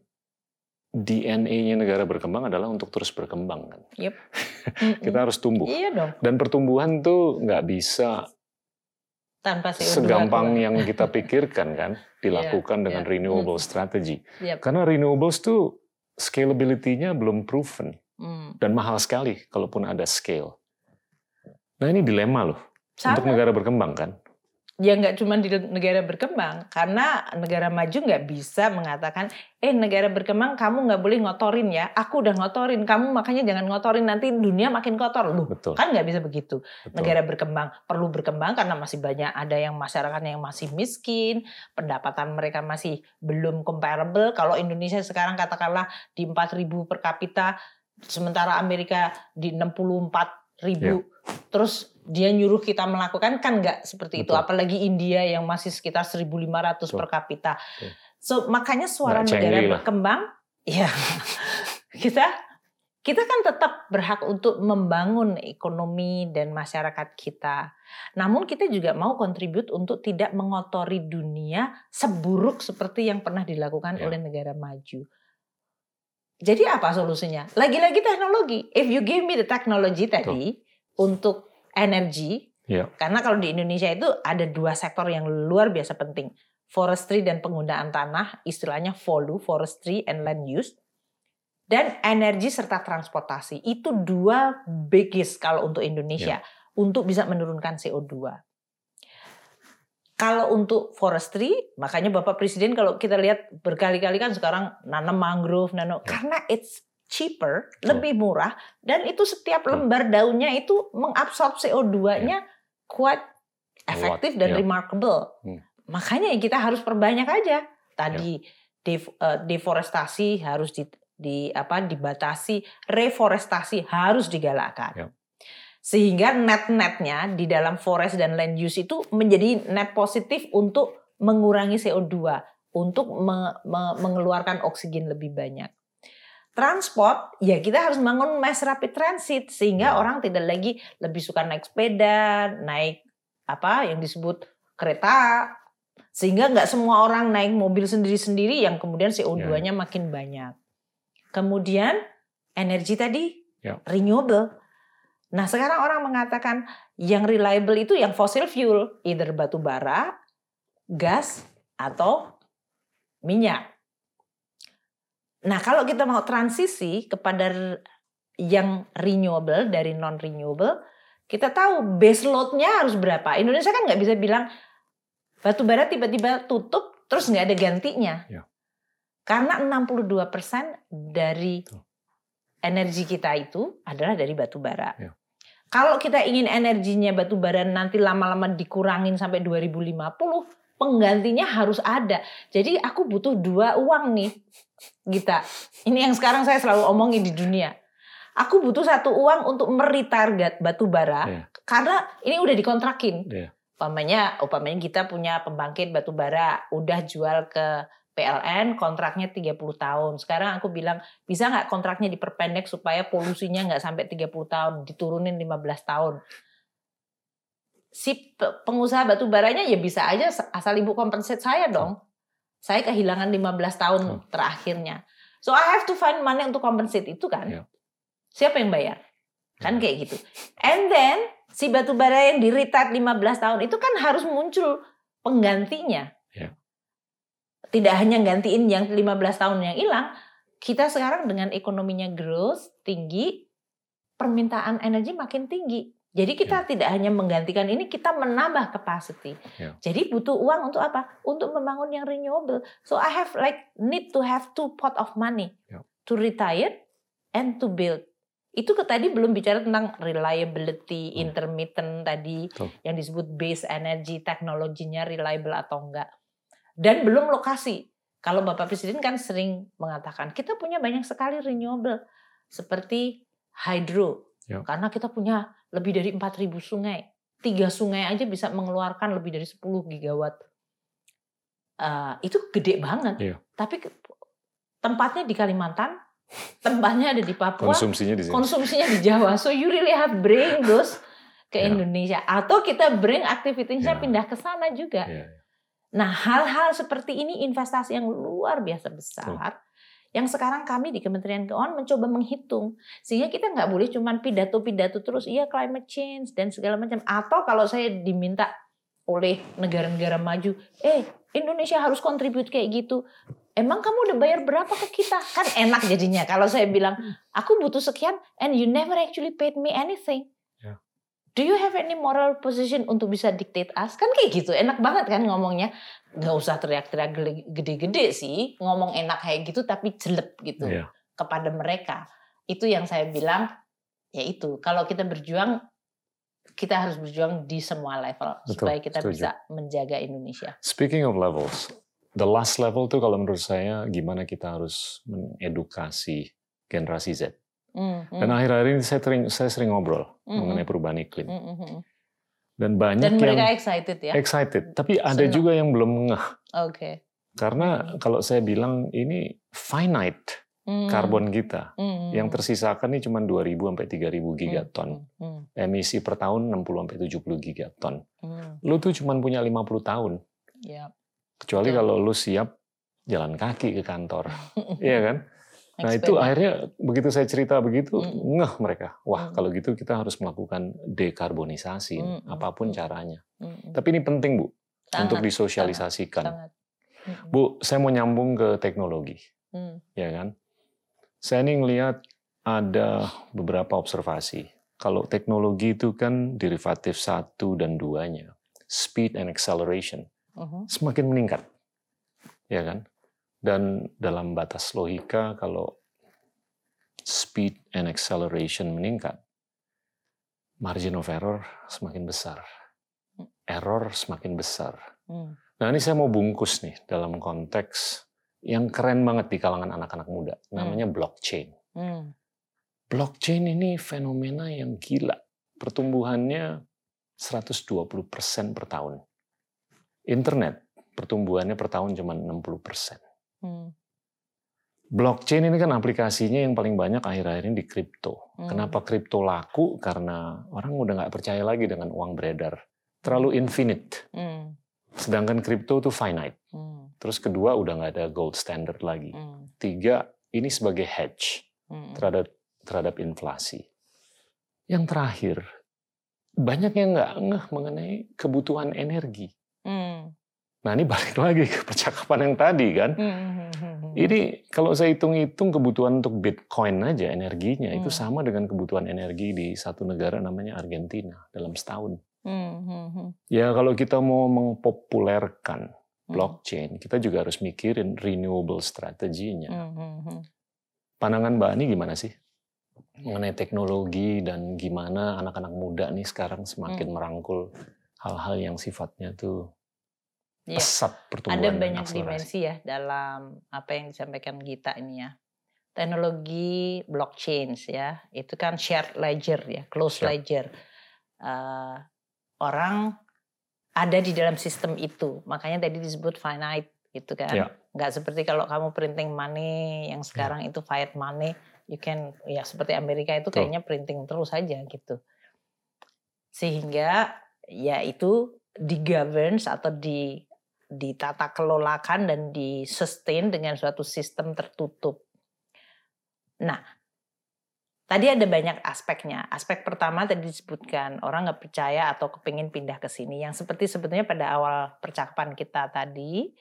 Speaker 2: DNA-nya negara berkembang adalah untuk terus berkembang kan.
Speaker 1: Mm-mm.
Speaker 2: Kita harus tumbuh.
Speaker 1: Iya dong.
Speaker 2: Dan pertumbuhan tuh nggak bisa
Speaker 1: Tanpa CO2
Speaker 2: segampang yang kita pikirkan kan dilakukan dengan
Speaker 1: iya.
Speaker 2: renewable strategy.
Speaker 1: Yep.
Speaker 2: Karena renewables tuh scalability-nya belum proven
Speaker 1: Hmm.
Speaker 2: dan mahal sekali kalaupun ada scale. Nah ini dilema loh untuk
Speaker 1: Sangat.
Speaker 2: negara berkembang kan.
Speaker 1: Ya nggak cuma di negara berkembang. Karena negara maju nggak bisa mengatakan eh negara berkembang kamu nggak boleh ngotorin ya. Aku udah ngotorin kamu makanya jangan ngotorin nanti dunia makin kotor. Loh
Speaker 2: Betul.
Speaker 1: kan nggak bisa begitu.
Speaker 2: Betul.
Speaker 1: negara berkembang perlu berkembang karena masih banyak ada yang masyarakat yang masih miskin pendapatan mereka masih belum comparable. Kalau Indonesia sekarang katakanlah di 4.000 per kapita sementara Amerika di 64 ribu. Terus dia nyuruh kita melakukan kan nggak seperti itu
Speaker 2: Betul.
Speaker 1: apalagi India yang masih sekitar 1.500 per kapita
Speaker 2: Betul.
Speaker 1: so makanya suara
Speaker 2: Nggak
Speaker 1: negara berkembang ya kita kita kan tetap berhak untuk membangun ekonomi dan masyarakat kita namun kita juga mau kontribut untuk tidak mengotori dunia seburuk seperti yang pernah dilakukan
Speaker 2: Ya.
Speaker 1: oleh negara maju jadi apa solusinya? Lagi-lagi teknologi. If you give me the technology tadi untuk energi,
Speaker 2: Iya.
Speaker 1: karena kalau di Indonesia itu ada dua sektor yang luar biasa penting. Forestry dan penggunaan tanah, istilahnya FOLU, Forestry and Land Use. Dan energi serta transportasi. Itu dua biggest kalau untuk Indonesia. Untuk bisa menurunkan CO2. Kalau untuk forestry, makanya Bapak Presiden kalau kita lihat berkali-kali kan sekarang nanam mangrove, nanam
Speaker 2: Ya.
Speaker 1: karena it's cheaper, lebih murah dan itu setiap lembar daunnya itu mengabsorb CO2-nya quite efektif dan
Speaker 2: ya.
Speaker 1: remarkable.
Speaker 2: Hmm.
Speaker 1: Makanya ya kita harus perbanyak aja. Tadi def- eh, deforestasi harus di, di apa dibatasi, reforestasi harus digalakkan.
Speaker 2: Ya.
Speaker 1: Sehingga net-netnya di dalam forest dan land use itu menjadi net positif untuk mengurangi CO2, untuk me- me- mengeluarkan oksigen lebih banyak. Transport, ya kita harus bangun mass rapid transit sehingga
Speaker 2: Ya.
Speaker 1: orang tidak lagi lebih suka naik sepeda, naik apa yang disebut kereta, sehingga nggak semua orang naik mobil sendiri-sendiri yang kemudian CO2-nya makin banyak. Kemudian energi tadi
Speaker 2: Ya.
Speaker 1: renewable. Nah sekarang orang mengatakan yang reliable itu yang fossil fuel, either batu bara, gas, atau minyak. Nah kalau kita mau transisi kepada yang renewable dari non renewable, kita tahu base load-nya harus berapa. Indonesia kan nggak bisa bilang batu bara tiba-tiba tutup terus nggak ada gantinya.
Speaker 2: Ya.
Speaker 1: Karena 62% dari
Speaker 2: Betul.
Speaker 1: energi kita itu adalah dari batu bara.
Speaker 2: Ya.
Speaker 1: Kalau kita ingin energinya batu bara nanti lama-lama dikurangin sampai 2050, penggantinya harus ada. Jadi aku butuh dua uang nih, Gita. Ini yang sekarang saya selalu omongin di dunia. Aku butuh satu uang untuk meretarget batu bara
Speaker 2: Iya.
Speaker 1: karena ini udah dikontrakin.
Speaker 2: Iya.
Speaker 1: Umpamanya, umpamanya kita punya pembangkit batu bara, udah jual ke PLN kontraknya 30 tahun. Sekarang aku bilang bisa nggak kontraknya diperpendek supaya polusinya nggak sampai 30 tahun, diturunin 15 tahun. Si pe- pengusaha batu baranya ya bisa aja asal ibu kompensat saya dong. Saya kehilangan 15 tahun
Speaker 2: Betul.
Speaker 1: terakhirnya. So I have to find money untuk compensate itu kan.
Speaker 2: Iya.
Speaker 1: Siapa yang bayar? Kan
Speaker 2: Iya.
Speaker 1: kayak gitu. And then si batu bara yang di retard 15 tahun itu kan harus muncul penggantinya.
Speaker 2: Iya.
Speaker 1: Tidak hanya gantiin yang 15 tahun yang hilang, kita sekarang dengan ekonominya growth tinggi, permintaan energi makin tinggi. Jadi kita tidak hanya menggantikan ini, kita menambah capacity.
Speaker 2: Iya.
Speaker 1: Jadi butuh uang untuk apa? Untuk membangun yang renewable. So I have like need to have two pot of money
Speaker 2: Iya.
Speaker 1: to retire and to build. Itu ke tadi belum bicara tentang reliability,
Speaker 2: Hmm.
Speaker 1: intermittent tadi
Speaker 2: Betul.
Speaker 1: yang disebut base energy, teknologinya reliable atau enggak. Dan belum lokasi. Kalau Bapak Presiden kan sering mengatakan kita punya banyak sekali renewable seperti hydro.
Speaker 2: Ya.
Speaker 1: Karena kita punya lebih dari 4000 sungai. Tiga sungai aja bisa mengeluarkan lebih dari 10 gigawatt. Eh, itu gede banget.
Speaker 2: Iya.
Speaker 1: Tapi tempatnya di Kalimantan, tempatnya ada di Papua,
Speaker 2: Konsumsinya di sini.
Speaker 1: konsumsinya di Jawa. So you really have bring those ke
Speaker 2: Ya.
Speaker 1: Indonesia atau kita bring aktivitasnya
Speaker 2: Ya.
Speaker 1: pindah ke sana juga.
Speaker 2: Iya.
Speaker 1: Nah, hal-hal seperti ini investasi yang luar biasa besar yang sekarang kami di Kementerian Keuangan mencoba menghitung sehingga kita nggak boleh cuman pidato-pidato terus iya climate change dan segala macam atau kalau saya diminta oleh negara-negara maju, eh Indonesia harus kontribut kayak gitu. Emang kamu udah bayar berapa ke kita? Kan enak jadinya kalau saya bilang aku butuh sekian and you never actually paid me anything. Do you have any moral position untuk bisa dictate us? Kan kayak gitu, enak banget kan ngomongnya. Nggak usah teriak-teriak gede-gede sih, ngomong enak kayak gitu tapi jelek gitu
Speaker 2: Iya.
Speaker 1: kepada mereka. Itu yang saya bilang, ya itu. Kalau kita berjuang, kita harus berjuang di semua level
Speaker 2: Betul,
Speaker 1: supaya kita
Speaker 2: setuju.
Speaker 1: bisa menjaga Indonesia.
Speaker 2: Speaking of levels, the last level tuh kalau menurut saya gimana kita harus mengedukasi generasi Z.
Speaker 1: Hmm,
Speaker 2: Dan akhir-akhir ini saya sering saya sering ngobrol
Speaker 1: hmm,
Speaker 2: mengenai perubahan iklim.
Speaker 1: hmm, hmm.
Speaker 2: Dan banyak
Speaker 1: Dan mereka
Speaker 2: yang
Speaker 1: excited ya.
Speaker 2: excited, tapi ada
Speaker 1: Senang.
Speaker 2: juga yang belum ngeh.
Speaker 1: Oke.
Speaker 2: Karena kalau saya bilang ini finite
Speaker 1: Hmm,
Speaker 2: karbon kita.
Speaker 1: hmm,
Speaker 2: Yang tersisakan ini cuma 2000 sampai 3000 gigaton.
Speaker 1: hmm,
Speaker 2: Emisi per tahun 60 sampai 70 gigaton.
Speaker 1: hmm,
Speaker 2: Lu tuh cuma punya 50 tahun.
Speaker 1: ya.
Speaker 2: Kecuali
Speaker 1: Betul.
Speaker 2: kalau lu siap jalan kaki ke kantor. Iya kan? Nah itu akhirnya begitu saya cerita begitu
Speaker 1: Mm.
Speaker 2: ngeh mereka. Wah
Speaker 1: Mm.
Speaker 2: kalau gitu kita harus melakukan dekarbonisasi
Speaker 1: Mm, mm,
Speaker 2: apa pun
Speaker 1: mm.
Speaker 2: caranya.
Speaker 1: Hmm, hmm.
Speaker 2: Tapi ini penting bu untuk
Speaker 1: Sangat,
Speaker 2: disosialisasikan.
Speaker 1: sangat. Hmm, hmm,
Speaker 2: Bu saya mau nyambung ke teknologi,
Speaker 1: hmm,
Speaker 2: ya kan? Saya ini ngelihat ada beberapa observasi. Kalau teknologi itu kan derivatif satu dan duanya, speed and acceleration
Speaker 1: mhm,
Speaker 2: semakin meningkat, ya kan? Dan dalam batas logika kalau speed and acceleration meningkat, margin of error semakin besar, error semakin besar.
Speaker 1: hmm,
Speaker 2: Nah ini saya mau bungkus nih dalam konteks yang keren banget di kalangan anak-anak muda, namanya blockchain.
Speaker 1: hmm,
Speaker 2: Blockchain ini fenomena yang gila, pertumbuhannya 120% per tahun. Internet pertumbuhannya per tahun cuma 60%.
Speaker 1: Hmm,
Speaker 2: Blockchain ini kan aplikasinya yang paling banyak akhir-akhir ini di kripto.
Speaker 1: Hmm.
Speaker 2: Kenapa kripto laku? Karena orang udah nggak percaya lagi dengan uang beredar. Terlalu infinite.
Speaker 1: hmm,
Speaker 2: Sedangkan kripto itu finite.
Speaker 1: hmm,
Speaker 2: Terus kedua udah nggak ada gold standard lagi.
Speaker 1: hmm,
Speaker 2: Tiga, ini sebagai hedge
Speaker 1: hmm,
Speaker 2: terhadap terhadap inflasi. Yang terakhir, banyak yang nggak ngeh mengenai kebutuhan energi.
Speaker 1: hmm,
Speaker 2: Nah ini balik lagi ke percakapan yang tadi kan.
Speaker 1: hmm, hmm, hmm, hmm.
Speaker 2: Ini kalau saya hitung-hitung kebutuhan untuk Bitcoin aja energinya itu
Speaker 1: Hmm.
Speaker 2: sama dengan kebutuhan energi di satu negara namanya Argentina dalam setahun.
Speaker 1: Hmm,
Speaker 2: Ya kalau kita mau mengpopulerkan
Speaker 1: hmm.
Speaker 2: blockchain, kita juga harus mikirin renewable strateginya.
Speaker 1: Hmm.
Speaker 2: Pandangan Mbak Ani gimana sih mengenai teknologi dan gimana anak-anak muda nih sekarang semakin
Speaker 1: Hmm.
Speaker 2: merangkul hal-hal yang sifatnya tuh
Speaker 1: Iya.
Speaker 2: pesat
Speaker 1: Ada
Speaker 2: pertumbuhan dan
Speaker 1: banyak
Speaker 2: akselerasi.
Speaker 1: dimensi ya dalam apa yang disampaikan Gita ini ya. Teknologi blockchain ya, itu kan shared ledger ya, closed ledger. Eh, orang ada di dalam sistem itu, makanya tadi disebut finite gitu kan.
Speaker 2: Ya.
Speaker 1: Nggak seperti kalau kamu printing money yang sekarang itu fiat money, you can ya seperti Amerika itu kayaknya printing terus saja gitu. Sehingga ya itu di governance atau di ditata kelolakan dan di sustain dengan suatu sistem tertutup. Nah, tadi ada banyak aspeknya. Aspek pertama tadi disebutkan orang nggak percaya atau kepingin pindah ke sini. Yang seperti sebetulnya pada awal percakapan kita tadi,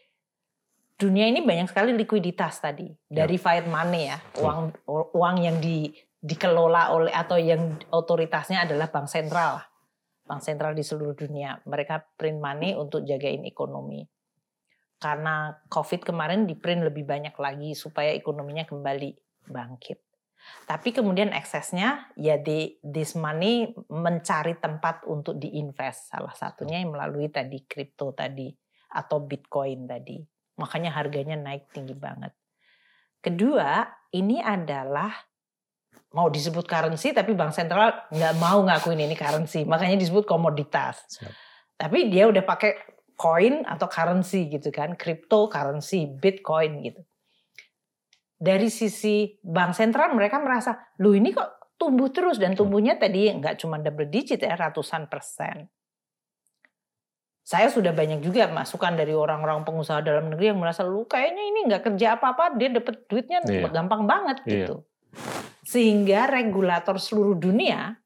Speaker 1: dunia ini banyak sekali likuiditas tadi dari fiat money ya, uang uang yang di dikelola oleh atau yang otoritasnya adalah bank sentral, bank sentral di seluruh dunia. Mereka print money untuk jagain ekonomi. Karena COVID kemarin di print lebih banyak lagi supaya ekonominya kembali bangkit. Tapi kemudian eksesnya ya di this money mencari tempat untuk diinvest. Salah satunya yang melalui tadi kripto tadi atau bitcoin tadi. Makanya harganya naik tinggi banget. Kedua, ini adalah mau disebut currency tapi bank sentral nggak mau ngakuin ini currency. Makanya disebut komoditas.
Speaker 2: Siap.
Speaker 1: Tapi dia udah pakai coin atau currency gitu kan, cryptocurrency, bitcoin gitu. Dari sisi bank sentral mereka merasa, lu ini kok tumbuh terus dan tumbuhnya tadi nggak cuma double digit ya, ratusan persen. Saya sudah banyak juga masukan dari orang-orang pengusaha dalam negeri yang merasa lu kayaknya ini nggak kerja apa-apa, dia dapat duitnya
Speaker 2: Iya.
Speaker 1: gampang banget
Speaker 2: Iya.
Speaker 1: gitu. Sehingga regulator seluruh dunia,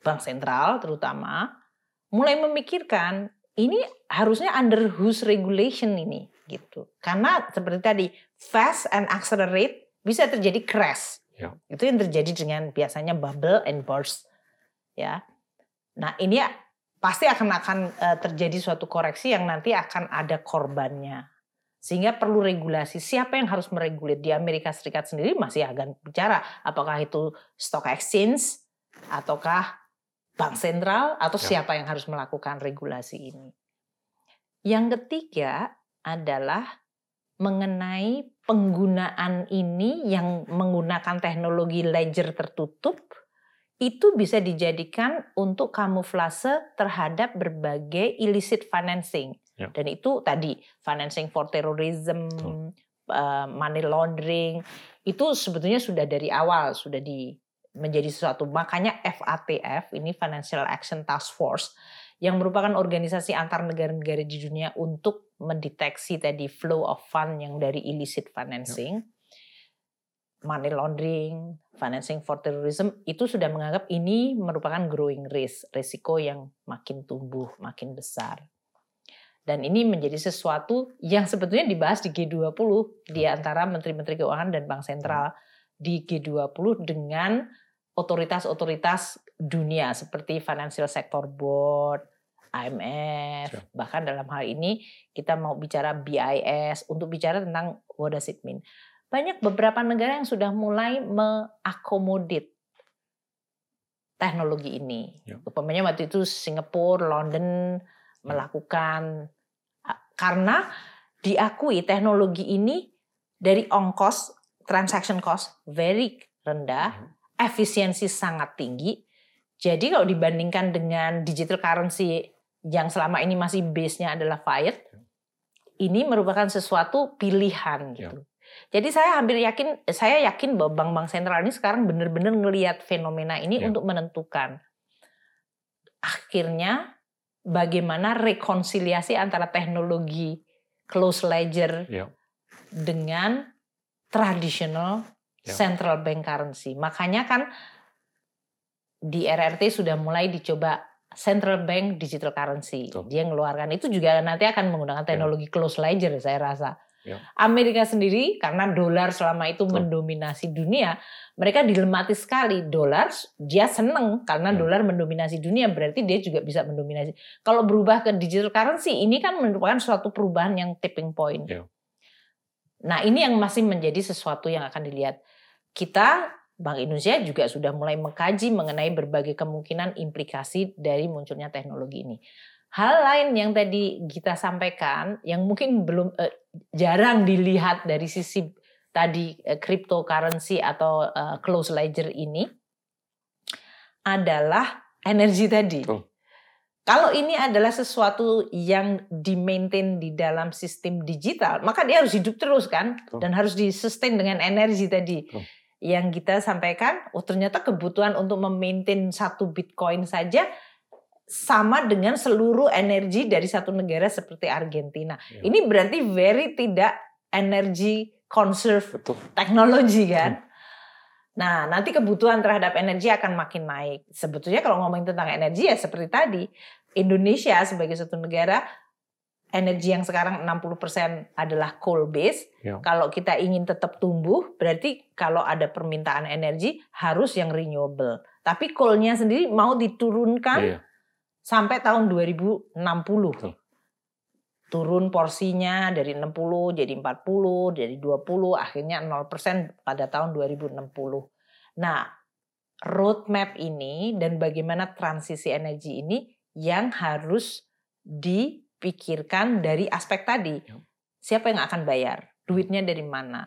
Speaker 1: bank sentral terutama, mulai memikirkan ini harusnya under whose regulation ini gitu. Karena seperti tadi fast and accelerate bisa terjadi crash.
Speaker 2: Ya.
Speaker 1: Itu yang terjadi dengan biasanya bubble and burst. Ya. Nah ini ya pasti akan akan uh, terjadi suatu koreksi yang nanti akan ada korbannya. Sehingga perlu regulasi. Siapa yang harus meregulir? Di Amerika Serikat sendiri masih akan bicara apakah itu stock exchange ataukah bank sentral atau ya. siapa yang harus melakukan regulasi ini. Yang ketiga adalah mengenai penggunaan ini yang menggunakan teknologi ledger tertutup itu bisa dijadikan untuk kamuflase terhadap berbagai illicit financing. Ya. Dan itu tadi financing for terrorism, uh, money laundering itu sebetulnya sudah dari awal sudah di menjadi sesuatu. Makanya FATF ini Financial Action Task Force yang merupakan organisasi antar negara-negara di dunia untuk mendeteksi tadi flow of fund yang dari illicit financing, money laundering, financing for terrorism itu sudah menganggap ini merupakan growing risk, risiko yang makin tumbuh, makin besar. Dan ini menjadi sesuatu yang sebetulnya dibahas di G20 di antara menteri-menteri keuangan dan bank sentral di G20 dengan otoritas-otoritas dunia seperti Financial Sector Board, IMF, sure. bahkan dalam hal ini kita mau bicara BIS untuk bicara tentang what does it mean. Banyak beberapa negara yang sudah mulai mengakomodit teknologi ini. Yeah. Umpamanya waktu itu Singapura, London melakukan karena diakui teknologi ini dari ongkos transaction cost very rendah hmm efisiensi sangat tinggi. Jadi kalau dibandingkan dengan digital currency yang selama ini masih base-nya adalah fiat, ini merupakan sesuatu pilihan ya. gitu. Ya. Jadi saya hampir yakin, saya yakin bahwa bank-bank sentral ini sekarang benar-benar ngelihat fenomena ini ya. untuk menentukan akhirnya bagaimana rekonsiliasi antara teknologi close ledger ya. dengan traditional Ya. central bank currency. Makanya kan di RRT sudah mulai dicoba central bank digital currency. Betul. Dia ngeluarkan itu juga nanti akan menggunakan ya. teknologi ya. close ledger saya rasa. Ya. Amerika sendiri karena dolar selama itu Betul. mendominasi dunia, mereka dilematis sekali. Dolar dia seneng karena ya. dolar mendominasi dunia berarti dia juga bisa mendominasi. Kalau berubah ke digital currency ini kan merupakan suatu perubahan yang tipping point. Ya. Nah, ini yang masih menjadi sesuatu yang akan dilihat kita Bank Indonesia juga sudah mulai mengkaji mengenai berbagai kemungkinan implikasi dari munculnya teknologi ini. Hal lain yang tadi kita sampaikan yang mungkin belum eh, jarang dilihat dari sisi tadi eh, cryptocurrency atau eh, close ledger ini adalah energi tadi. Oh. Kalau ini adalah sesuatu yang di-maintain di dalam sistem digital, maka dia harus hidup terus kan oh. dan harus di-sustain dengan energi tadi. Oh yang kita sampaikan, oh ternyata kebutuhan untuk memaintain satu Bitcoin saja sama dengan seluruh energi dari satu negara seperti Argentina. Ya. Ini berarti very tidak energi conserve Betul. teknologi kan. Nah, nanti kebutuhan terhadap energi akan makin naik. Sebetulnya kalau ngomongin tentang energi ya seperti tadi, Indonesia sebagai satu negara energi yang sekarang 60% adalah coal base. Ya. Kalau kita ingin tetap tumbuh, berarti kalau ada permintaan energi harus yang renewable. Tapi coalnya sendiri mau diturunkan ya. sampai tahun 2060. Betul. Turun porsinya dari 60 jadi 40, jadi 20, akhirnya 0% pada tahun 2060. Nah, roadmap ini dan bagaimana transisi energi ini yang harus di pikirkan dari aspek tadi. Ya. Siapa yang akan bayar? Duitnya dari mana?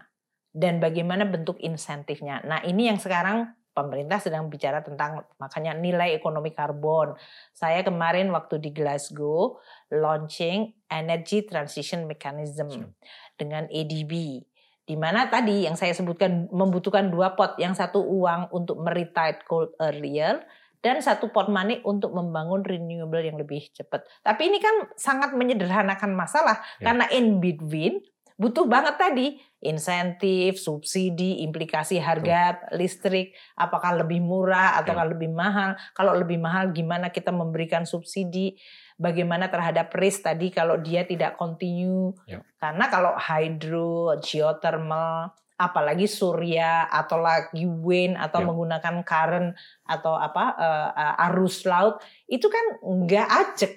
Speaker 1: Dan bagaimana bentuk insentifnya? Nah, ini yang sekarang pemerintah sedang bicara tentang makanya nilai ekonomi karbon. Saya kemarin waktu di Glasgow launching Energy Transition Mechanism dengan ADB di mana tadi yang saya sebutkan membutuhkan dua pot, yang satu uang untuk meretire coal earlier, dan satu pot money untuk membangun renewable yang lebih cepat. Tapi ini kan sangat menyederhanakan masalah ya. karena in between butuh banget tadi insentif, subsidi, implikasi harga Betul. listrik, apakah lebih murah atau ya. lebih mahal? Kalau lebih mahal gimana kita memberikan subsidi? Bagaimana terhadap risk tadi kalau dia tidak continue? Ya. Karena kalau hydro, geothermal apalagi surya atau lagi wind atau
Speaker 2: Ya.
Speaker 1: menggunakan current atau apa eh, arus laut itu kan nggak ajek.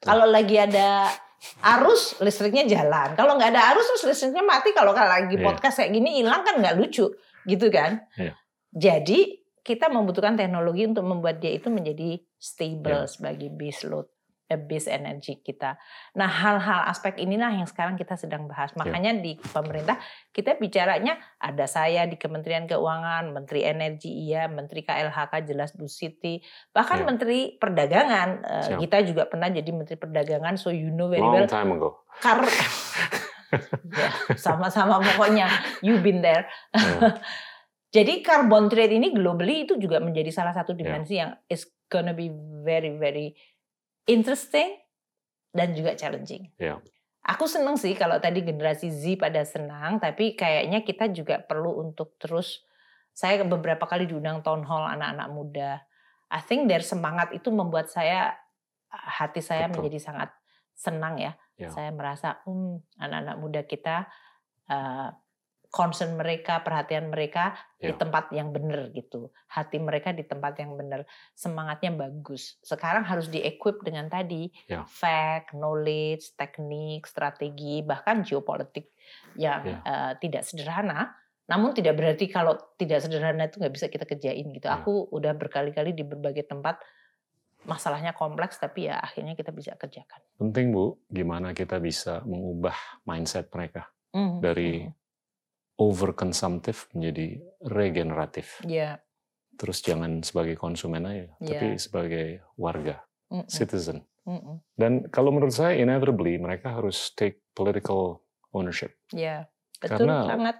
Speaker 1: Kalau lagi ada arus listriknya jalan. Kalau nggak ada arus terus listriknya mati. Kalau lagi
Speaker 2: Iya.
Speaker 1: podcast kayak gini hilang kan nggak lucu, gitu kan?
Speaker 2: Iya.
Speaker 1: Jadi kita membutuhkan teknologi untuk membuat dia itu menjadi stable
Speaker 2: Iya.
Speaker 1: sebagai base load, base energy kita. Nah hal-hal aspek inilah yang sekarang kita sedang bahas.
Speaker 2: Iya.
Speaker 1: Makanya di pemerintah kita bicaranya ada saya di Kementerian Keuangan, Menteri Energi iya, Menteri KLHK jelas Bu Siti, bahkan
Speaker 2: Iya.
Speaker 1: Menteri Perdagangan eh,
Speaker 2: Siap.
Speaker 1: kita juga pernah jadi Menteri Perdagangan, so you know very
Speaker 2: Long
Speaker 1: well.
Speaker 2: time ago.
Speaker 1: Kar ya, sama-sama pokoknya you been there.
Speaker 2: Ya.
Speaker 1: Jadi carbon trade ini globally itu juga menjadi salah satu
Speaker 2: Ya.
Speaker 1: dimensi yang is gonna be very very interesting dan juga challenging.
Speaker 2: Ya.
Speaker 1: Aku seneng sih kalau tadi generasi Z pada senang, tapi kayaknya kita juga perlu untuk terus. Saya beberapa kali diundang town hall anak-anak muda. I think their semangat itu membuat saya hati saya
Speaker 2: Betul.
Speaker 1: menjadi sangat senang ya.
Speaker 2: Ya.
Speaker 1: Saya merasa, hmm, anak-anak muda kita uh, concern mereka, perhatian mereka di
Speaker 2: Ya.
Speaker 1: tempat yang benar gitu. Hati mereka di tempat yang benar. Semangatnya bagus. Sekarang harus di-equip dengan tadi
Speaker 2: Ya.
Speaker 1: fact, knowledge, teknik, strategi, bahkan geopolitik yang
Speaker 2: Ya.
Speaker 1: uh, tidak sederhana. Namun tidak berarti kalau tidak sederhana itu nggak bisa kita kerjain gitu.
Speaker 2: Ya.
Speaker 1: Aku udah berkali-kali di berbagai tempat masalahnya kompleks tapi ya akhirnya kita bisa kerjakan.
Speaker 2: Penting Bu, gimana kita bisa mengubah mindset mereka
Speaker 1: Mhm,
Speaker 2: dari
Speaker 1: mhm.
Speaker 2: Overconsumptive menjadi regeneratif.
Speaker 1: Ya,
Speaker 2: Terus jangan sebagai konsumen aja,
Speaker 1: Iya.
Speaker 2: tapi sebagai warga,
Speaker 1: mhm,
Speaker 2: citizen.
Speaker 1: mhm.
Speaker 2: Dan kalau menurut saya inevitably mereka harus take political ownership.
Speaker 1: ya betul
Speaker 2: Karena
Speaker 1: sangat.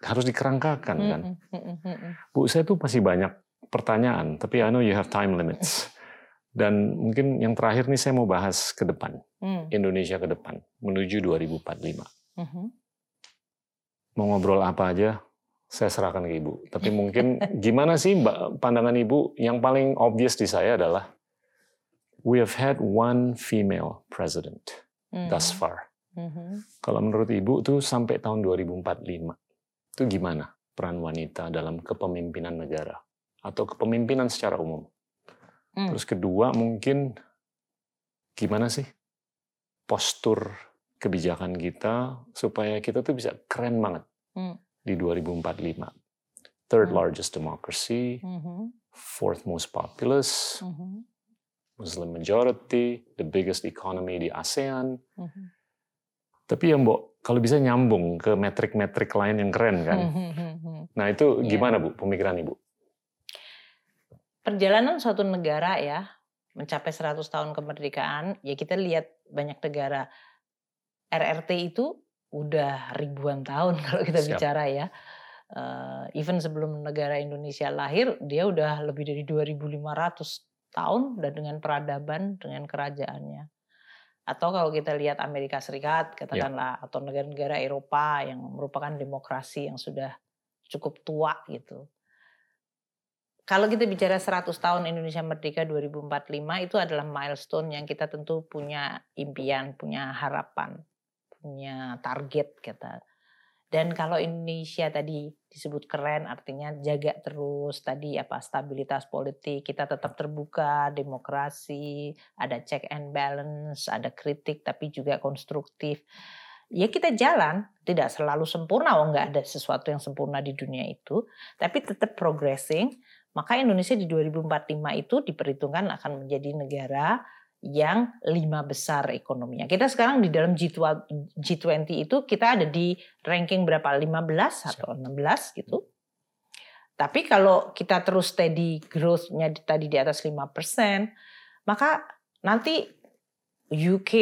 Speaker 2: Harus dikerangkakan kan.
Speaker 1: Mhm, mhm, mhm.
Speaker 2: Bu, saya tuh masih banyak pertanyaan, tapi I know you have time limits. Dan mungkin yang terakhir nih saya mau bahas ke depan,
Speaker 1: Hmm,
Speaker 2: Indonesia ke depan, menuju 2045.
Speaker 1: mhm.
Speaker 2: Mau ngobrol apa aja, saya serahkan ke Ibu. Tapi mungkin gimana sih pandangan Ibu? Yang paling obvious di saya adalah, we have had one female president thus
Speaker 1: Mhm,
Speaker 2: far.
Speaker 1: mhm.
Speaker 2: Kalau menurut Ibu tuh sampai tahun 2045, itu gimana peran wanita dalam kepemimpinan negara? Atau kepemimpinan secara umum?
Speaker 1: Hmm.
Speaker 2: Terus kedua mungkin gimana sih postur kebijakan kita supaya kita tuh bisa keren banget
Speaker 1: Hmm.
Speaker 2: di 2045. Third
Speaker 1: Hmm.
Speaker 2: largest democracy,
Speaker 1: Mhm,
Speaker 2: fourth most populous,
Speaker 1: mhm,
Speaker 2: Muslim majority, the biggest economy di ASEAN.
Speaker 1: mhm.
Speaker 2: Tapi ya Mbok, kalau bisa nyambung ke metrik-metrik lain yang keren kan.
Speaker 1: Mhm, mhm, mhm.
Speaker 2: Nah itu
Speaker 1: Iya.
Speaker 2: gimana Bu pemikiran Ibu?
Speaker 1: perjalanan suatu negara ya mencapai 100 tahun kemerdekaan ya kita lihat banyak negara RRT itu udah ribuan tahun kalau kita
Speaker 2: Siap.
Speaker 1: bicara ya. Eh, even sebelum negara Indonesia lahir dia udah lebih dari 2500 tahun dan dengan peradaban dengan kerajaannya. Atau kalau kita lihat Amerika Serikat katakanlah atau negara-negara Eropa yang merupakan demokrasi yang sudah cukup tua gitu. Kalau kita bicara 100 tahun Indonesia Merdeka 2045 itu adalah milestone yang kita tentu punya impian, punya harapan, punya target kita. Dan kalau Indonesia tadi disebut keren artinya jaga terus tadi apa stabilitas politik, kita tetap terbuka, demokrasi, ada check and balance, ada kritik tapi juga konstruktif. Ya kita jalan, tidak selalu sempurna, oh nggak ada sesuatu yang sempurna di dunia itu, tapi tetap progressing maka Indonesia di 2045 itu diperhitungkan akan menjadi negara yang lima besar ekonominya. Kita sekarang di dalam G20, G20 itu kita ada di ranking berapa? 15 atau 16 gitu. Tapi kalau kita terus steady growth-nya di- tadi di atas 5%, maka nanti UK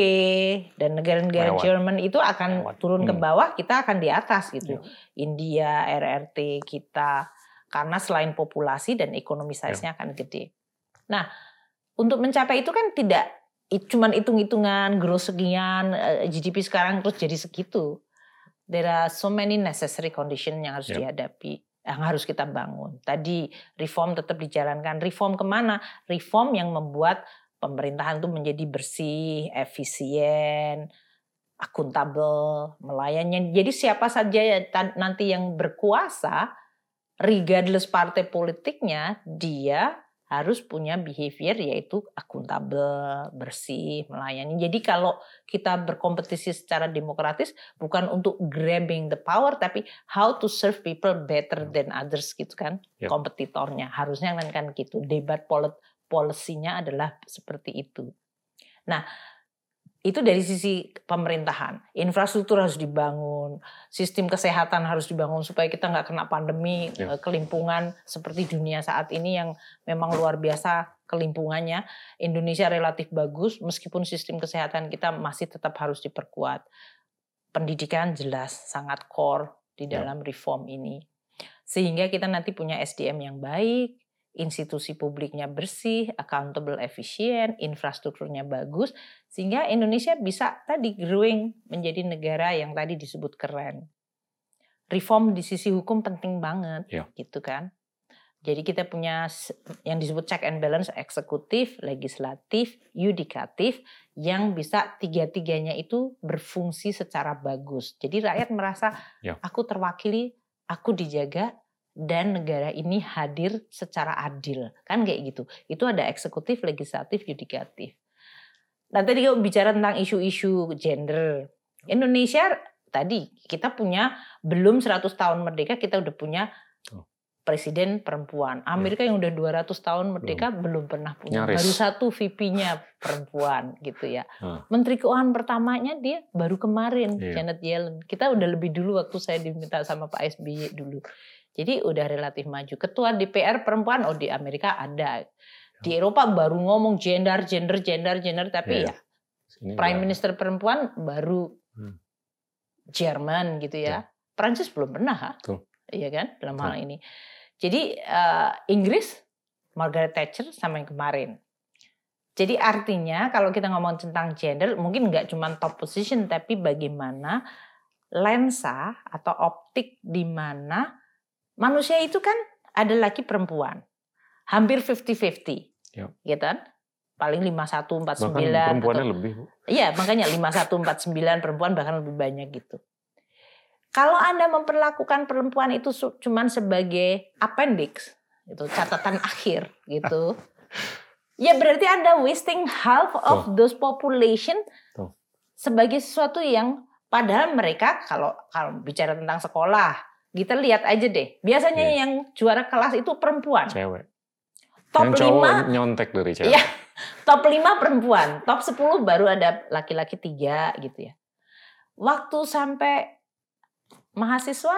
Speaker 1: dan negara-negara. Jerman itu akan
Speaker 2: Lewat.
Speaker 1: turun ke
Speaker 2: Hmm.
Speaker 1: bawah, kita akan di atas gitu.
Speaker 2: Ya.
Speaker 1: India, RRT kita karena selain populasi dan ekonomi size-nya akan gede. Nah, untuk mencapai itu kan tidak cuman hitung-hitungan growth sekian eh, GDP sekarang terus jadi segitu. There are so many necessary condition yang harus
Speaker 2: Yep.
Speaker 1: dihadapi, yang harus kita bangun. Tadi reform tetap dijalankan. Reform ke mana? Reform yang membuat pemerintahan itu menjadi bersih, efisien, akuntabel, melayani. Jadi siapa saja nanti yang berkuasa, regardless partai politiknya, dia harus punya behavior yaitu akuntabel, bersih, melayani. Jadi kalau kita berkompetisi secara demokratis bukan untuk grabbing the power tapi how to serve people better than others gitu kan yep. kompetitornya. Harusnya kan kan gitu. Debat polit polisinya adalah seperti itu. Nah, itu dari sisi pemerintahan. Infrastruktur harus dibangun, sistem kesehatan harus dibangun supaya kita nggak kena pandemi ya. Eh, kelimpungan seperti dunia saat ini yang memang luar biasa kelimpungannya. Indonesia relatif bagus meskipun sistem kesehatan kita masih tetap harus diperkuat. Pendidikan jelas sangat core di ya. dalam reform ini. Sehingga kita nanti punya SDM yang baik, institusi publiknya bersih, accountable, efisien, infrastrukturnya bagus, sehingga Indonesia bisa tadi growing menjadi negara yang tadi disebut keren. Reform di sisi hukum penting banget, ya. gitu kan. Jadi kita punya yang disebut check and balance eksekutif, legislatif, yudikatif yang bisa tiga-tiganya itu berfungsi secara bagus. Jadi rakyat merasa ya. aku terwakili, aku dijaga, dan negara ini hadir secara adil. Kan kayak gitu. Itu ada eksekutif legislatif yudikatif. Nah tadi kalau bicara tentang isu-isu gender Indonesia tadi kita punya belum 100 tahun merdeka kita udah punya oh. presiden perempuan. Amerika yang udah 200 tahun merdeka belum, belum pernah punya. Nyaris. baru satu VP-nya perempuan gitu ya. Menteri Keuangan pertamanya dia baru kemarin yeah. Janet Yellen. Kita udah lebih dulu waktu saya diminta sama Pak SBY dulu jadi udah relatif maju. Ketua DPR perempuan oh di Amerika ada. Di ya. Eropa baru ngomong gender, gender, gender, gender tapi ya, ya Sini Prime ya. Minister perempuan baru hmm. Jerman gitu ya. ya. Prancis belum pernah, ha? Iya kan dalam Tuh. hal ini. Jadi uh, Inggris Margaret Thatcher sama yang kemarin. Jadi artinya kalau kita ngomong tentang gender mungkin nggak cuma top position tapi bagaimana lensa atau optik di mana manusia itu kan ada laki perempuan. Hampir 50-50. Ya. Gitu kan? Paling 51 49 bahkan
Speaker 2: perempuannya atau, lebih.
Speaker 1: Iya, makanya 51 49 perempuan bahkan lebih banyak gitu. Kalau Anda memperlakukan perempuan itu cuma sebagai appendix, itu catatan akhir gitu. Ya berarti Anda wasting half of Tuh. those population Tuh. sebagai sesuatu yang padahal mereka kalau kalau bicara tentang sekolah, kita lihat aja deh. Biasanya yeah. yang juara kelas itu perempuan.
Speaker 2: Cewek.
Speaker 1: Top yang cowok
Speaker 2: 5 nyontek dari cewek.
Speaker 1: Iya. Top 5 perempuan, top 10 baru ada laki-laki tiga gitu ya. Waktu sampai mahasiswa,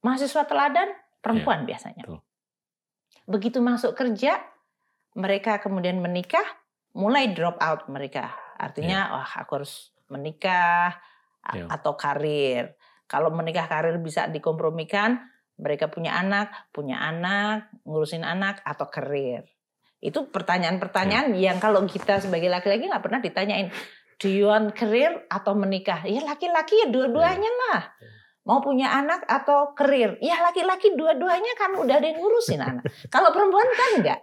Speaker 1: mahasiswa teladan perempuan yeah. biasanya. Tuh. Begitu masuk kerja, mereka kemudian menikah, mulai drop out mereka. Artinya, yeah. wah aku harus menikah yeah. atau karir kalau menikah karir bisa dikompromikan, mereka punya anak, punya anak, ngurusin anak atau karir. Itu pertanyaan-pertanyaan ya. yang kalau kita sebagai laki-laki nggak pernah ditanyain, do you want career atau menikah? Ya laki-laki ya dua-duanya ya. lah. Mau punya anak atau karir? Ya laki-laki dua-duanya kan udah ada yang ngurusin anak. Kalau perempuan kan enggak.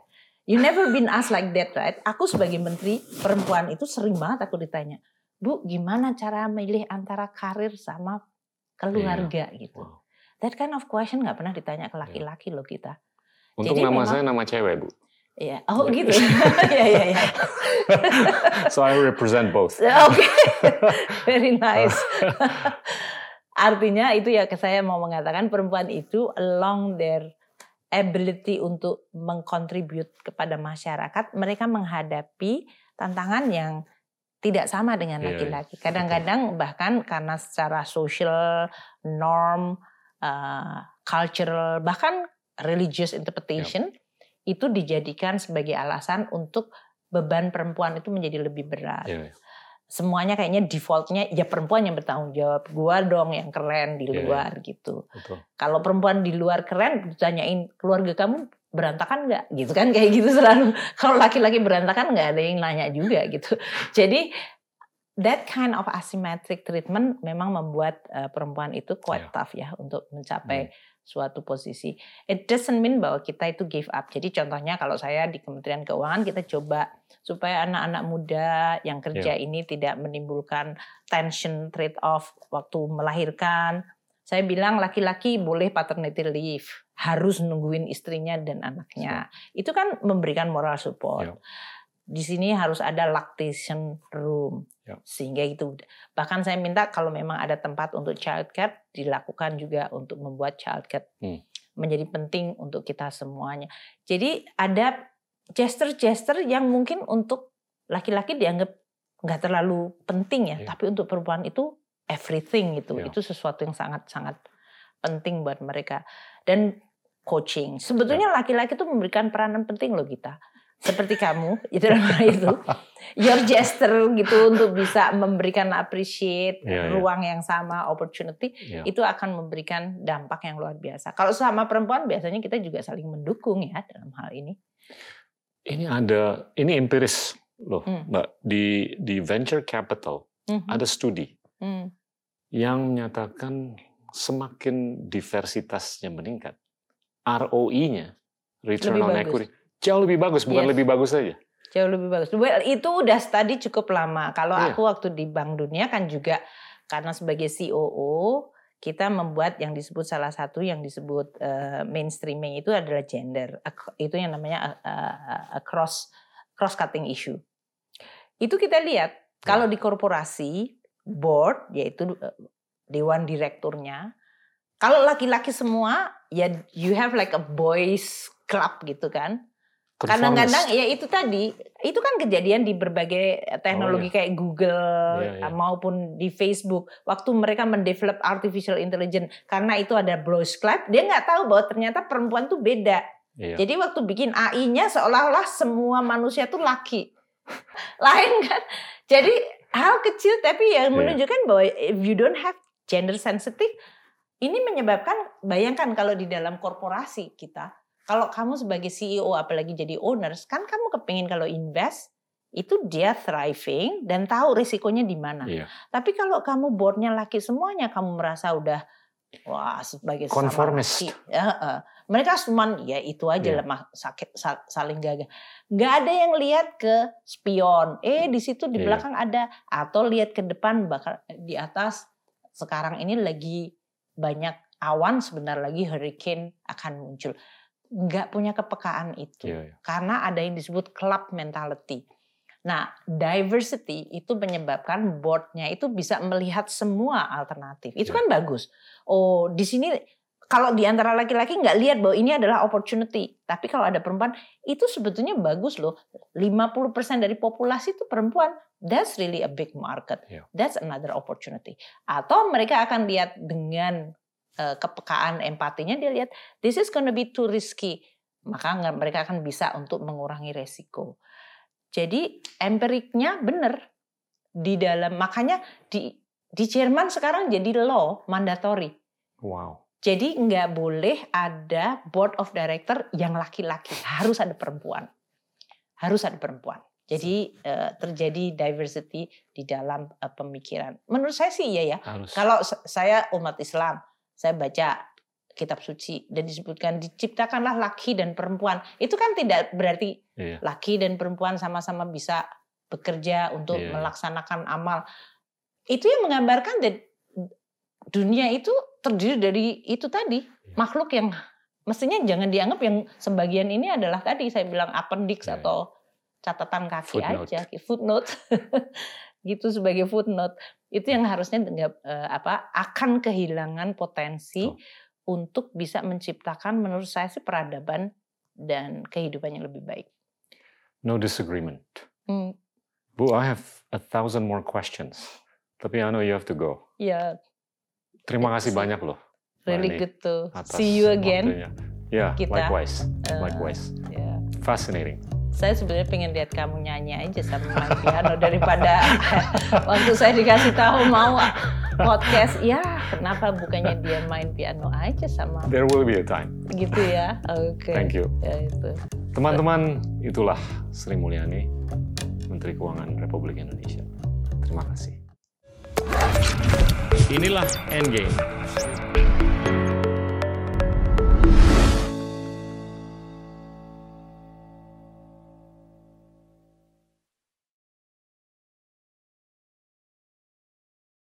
Speaker 1: You never been asked like that, right? Aku sebagai menteri perempuan itu sering banget aku ditanya, Bu, gimana cara milih antara karir sama keluarga yeah. gitu. Wow. That kind of question nggak pernah ditanya ke iya. laki-laki yeah. loh kita.
Speaker 2: Untuk Jadi nama memang, saya nama cewek bu.
Speaker 1: Iya, oh yeah. gitu. Iya iya iya.
Speaker 2: So I represent both.
Speaker 1: Oke, okay. very nice. Artinya itu ya saya mau mengatakan perempuan itu along their ability untuk mengkontribut kepada masyarakat, mereka menghadapi tantangan yang tidak sama dengan iya, iya. laki-laki. Kadang-kadang bahkan karena secara social norm, uh, cultural, bahkan religious interpretation yeah. itu dijadikan sebagai alasan untuk beban perempuan itu menjadi lebih berat. Yeah, yeah. Semuanya kayaknya defaultnya ya perempuan yang bertanggung jawab. Gua dong yang keren di luar yeah, yeah. gitu. Betul. Kalau perempuan di luar keren, ditanyain keluarga kamu berantakan nggak gitu kan kayak gitu selalu kalau laki-laki berantakan nggak ada yang nanya juga gitu jadi that kind of asymmetric treatment memang membuat uh, perempuan itu quite yeah. tough ya untuk mencapai hmm. suatu posisi. It doesn't mean bahwa kita itu give up. Jadi contohnya kalau saya di Kementerian Keuangan kita coba supaya anak-anak muda yang kerja yeah. ini tidak menimbulkan tension trade off waktu melahirkan. Saya bilang laki-laki boleh paternity leave, harus nungguin istrinya dan anaknya. Yeah. Itu kan memberikan moral support. Yeah di sini harus ada lactation room ya. sehingga itu bahkan saya minta kalau memang ada tempat untuk childcare dilakukan juga untuk membuat childcare hmm. menjadi penting untuk kita semuanya jadi ada gesture-gesture yang mungkin untuk laki-laki dianggap nggak terlalu penting ya, ya. tapi untuk perempuan itu everything itu ya. itu sesuatu yang sangat-sangat penting buat mereka dan coaching sebetulnya ya. laki-laki itu memberikan peranan penting loh kita seperti kamu itu itu your gesture gitu untuk bisa memberikan appreciate yeah, iya. ruang yeah. yang sama opportunity yeah. itu akan memberikan dampak yang luar biasa kalau sama perempuan biasanya kita juga saling mendukung ya dalam hal ini
Speaker 2: ini ada ini empiris loh hmm. mbak di di venture capital hmm. ada studi hmm. yang menyatakan semakin diversitasnya meningkat ROI-nya return Lebih on bagus. equity Jauh lebih bagus, bukan yes. lebih bagus saja.
Speaker 1: Jauh lebih bagus. Well, itu udah tadi cukup lama. Kalau yeah. aku waktu di Bank Dunia kan juga karena sebagai COO kita membuat yang disebut salah satu yang disebut uh, mainstreaming itu adalah gender. Itu yang namanya uh, uh, cross cross cutting issue. Itu kita lihat kalau di korporasi board yaitu dewan direkturnya kalau laki-laki semua ya you have like a boys club gitu kan Kadang-kadang ya itu tadi, itu kan kejadian di berbagai teknologi oh, iya. kayak Google iya, iya. maupun di Facebook. Waktu mereka mendevelop artificial intelligence, karena itu ada Bros Club, dia nggak tahu bahwa ternyata perempuan tuh beda. Iya. Jadi waktu bikin AI-nya seolah-olah semua manusia tuh laki. Lain kan? Jadi hal kecil tapi yang iya. menunjukkan bahwa if you don't have gender sensitive, ini menyebabkan bayangkan kalau di dalam korporasi kita kalau kamu sebagai CEO apalagi jadi owners, kan kamu kepingin kalau invest itu dia thriving dan tahu risikonya di mana. Iya. Tapi kalau kamu boardnya laki semuanya, kamu merasa udah wah sebagai
Speaker 2: konformis.
Speaker 1: Ya, uh, mereka cuma ya itu aja yeah. lemah sakit saling gagah. Nggak ada yang lihat ke spion. Eh di situ di iya. belakang ada atau lihat ke depan bakal di atas sekarang ini lagi banyak awan sebentar lagi hurricane akan muncul nggak punya kepekaan itu yeah, yeah. karena ada yang disebut club mentality. Nah, diversity itu menyebabkan boardnya itu bisa melihat semua alternatif. Itu yeah. kan bagus. Oh, di sini kalau di antara laki-laki nggak lihat bahwa ini adalah opportunity, tapi kalau ada perempuan itu sebetulnya bagus loh. 50% dari populasi itu perempuan. That's really a big market. Yeah. That's another opportunity. Atau mereka akan lihat dengan uh, kepekaan empatinya dia lihat this is gonna be too risky maka mereka akan bisa untuk mengurangi resiko jadi empiriknya benar di dalam makanya di di Jerman sekarang jadi law mandatory
Speaker 2: wow
Speaker 1: jadi nggak boleh ada board of director yang laki-laki harus ada perempuan harus ada perempuan jadi uh, terjadi diversity di dalam uh, pemikiran. Menurut saya sih iya ya. Harus. Kalau saya umat Islam, saya baca kitab suci dan disebutkan diciptakanlah laki dan perempuan. Itu kan tidak berarti iya. laki dan perempuan sama-sama bisa bekerja untuk iya. melaksanakan amal. Itu yang menggambarkan dunia itu terdiri dari itu tadi iya. makhluk yang mestinya jangan dianggap yang sebagian ini adalah tadi saya bilang appendix iya. atau catatan kaki footnote. aja, footnote. gitu sebagai footnote itu yang harusnya uh, apa akan kehilangan potensi oh. untuk bisa menciptakan menurut saya sih peradaban dan kehidupan yang lebih baik.
Speaker 2: No disagreement. Hmm. Bu, I have a thousand more questions. Tapi I know you have to go.
Speaker 1: Ya. Yeah.
Speaker 2: Terima kasih banyak loh.
Speaker 1: Really good to see you again.
Speaker 2: Ya, yeah, likewise. Uh, likewise. Yeah. Fascinating
Speaker 1: saya sebenarnya pengen lihat kamu nyanyi aja sama main piano daripada waktu saya dikasih tahu mau podcast ya kenapa bukannya dia main piano aja sama
Speaker 2: there will be a time
Speaker 1: gitu ya oke okay.
Speaker 2: thank you
Speaker 1: ya, itu
Speaker 2: teman-teman itulah Sri Mulyani Menteri Keuangan Republik Indonesia terima kasih inilah Endgame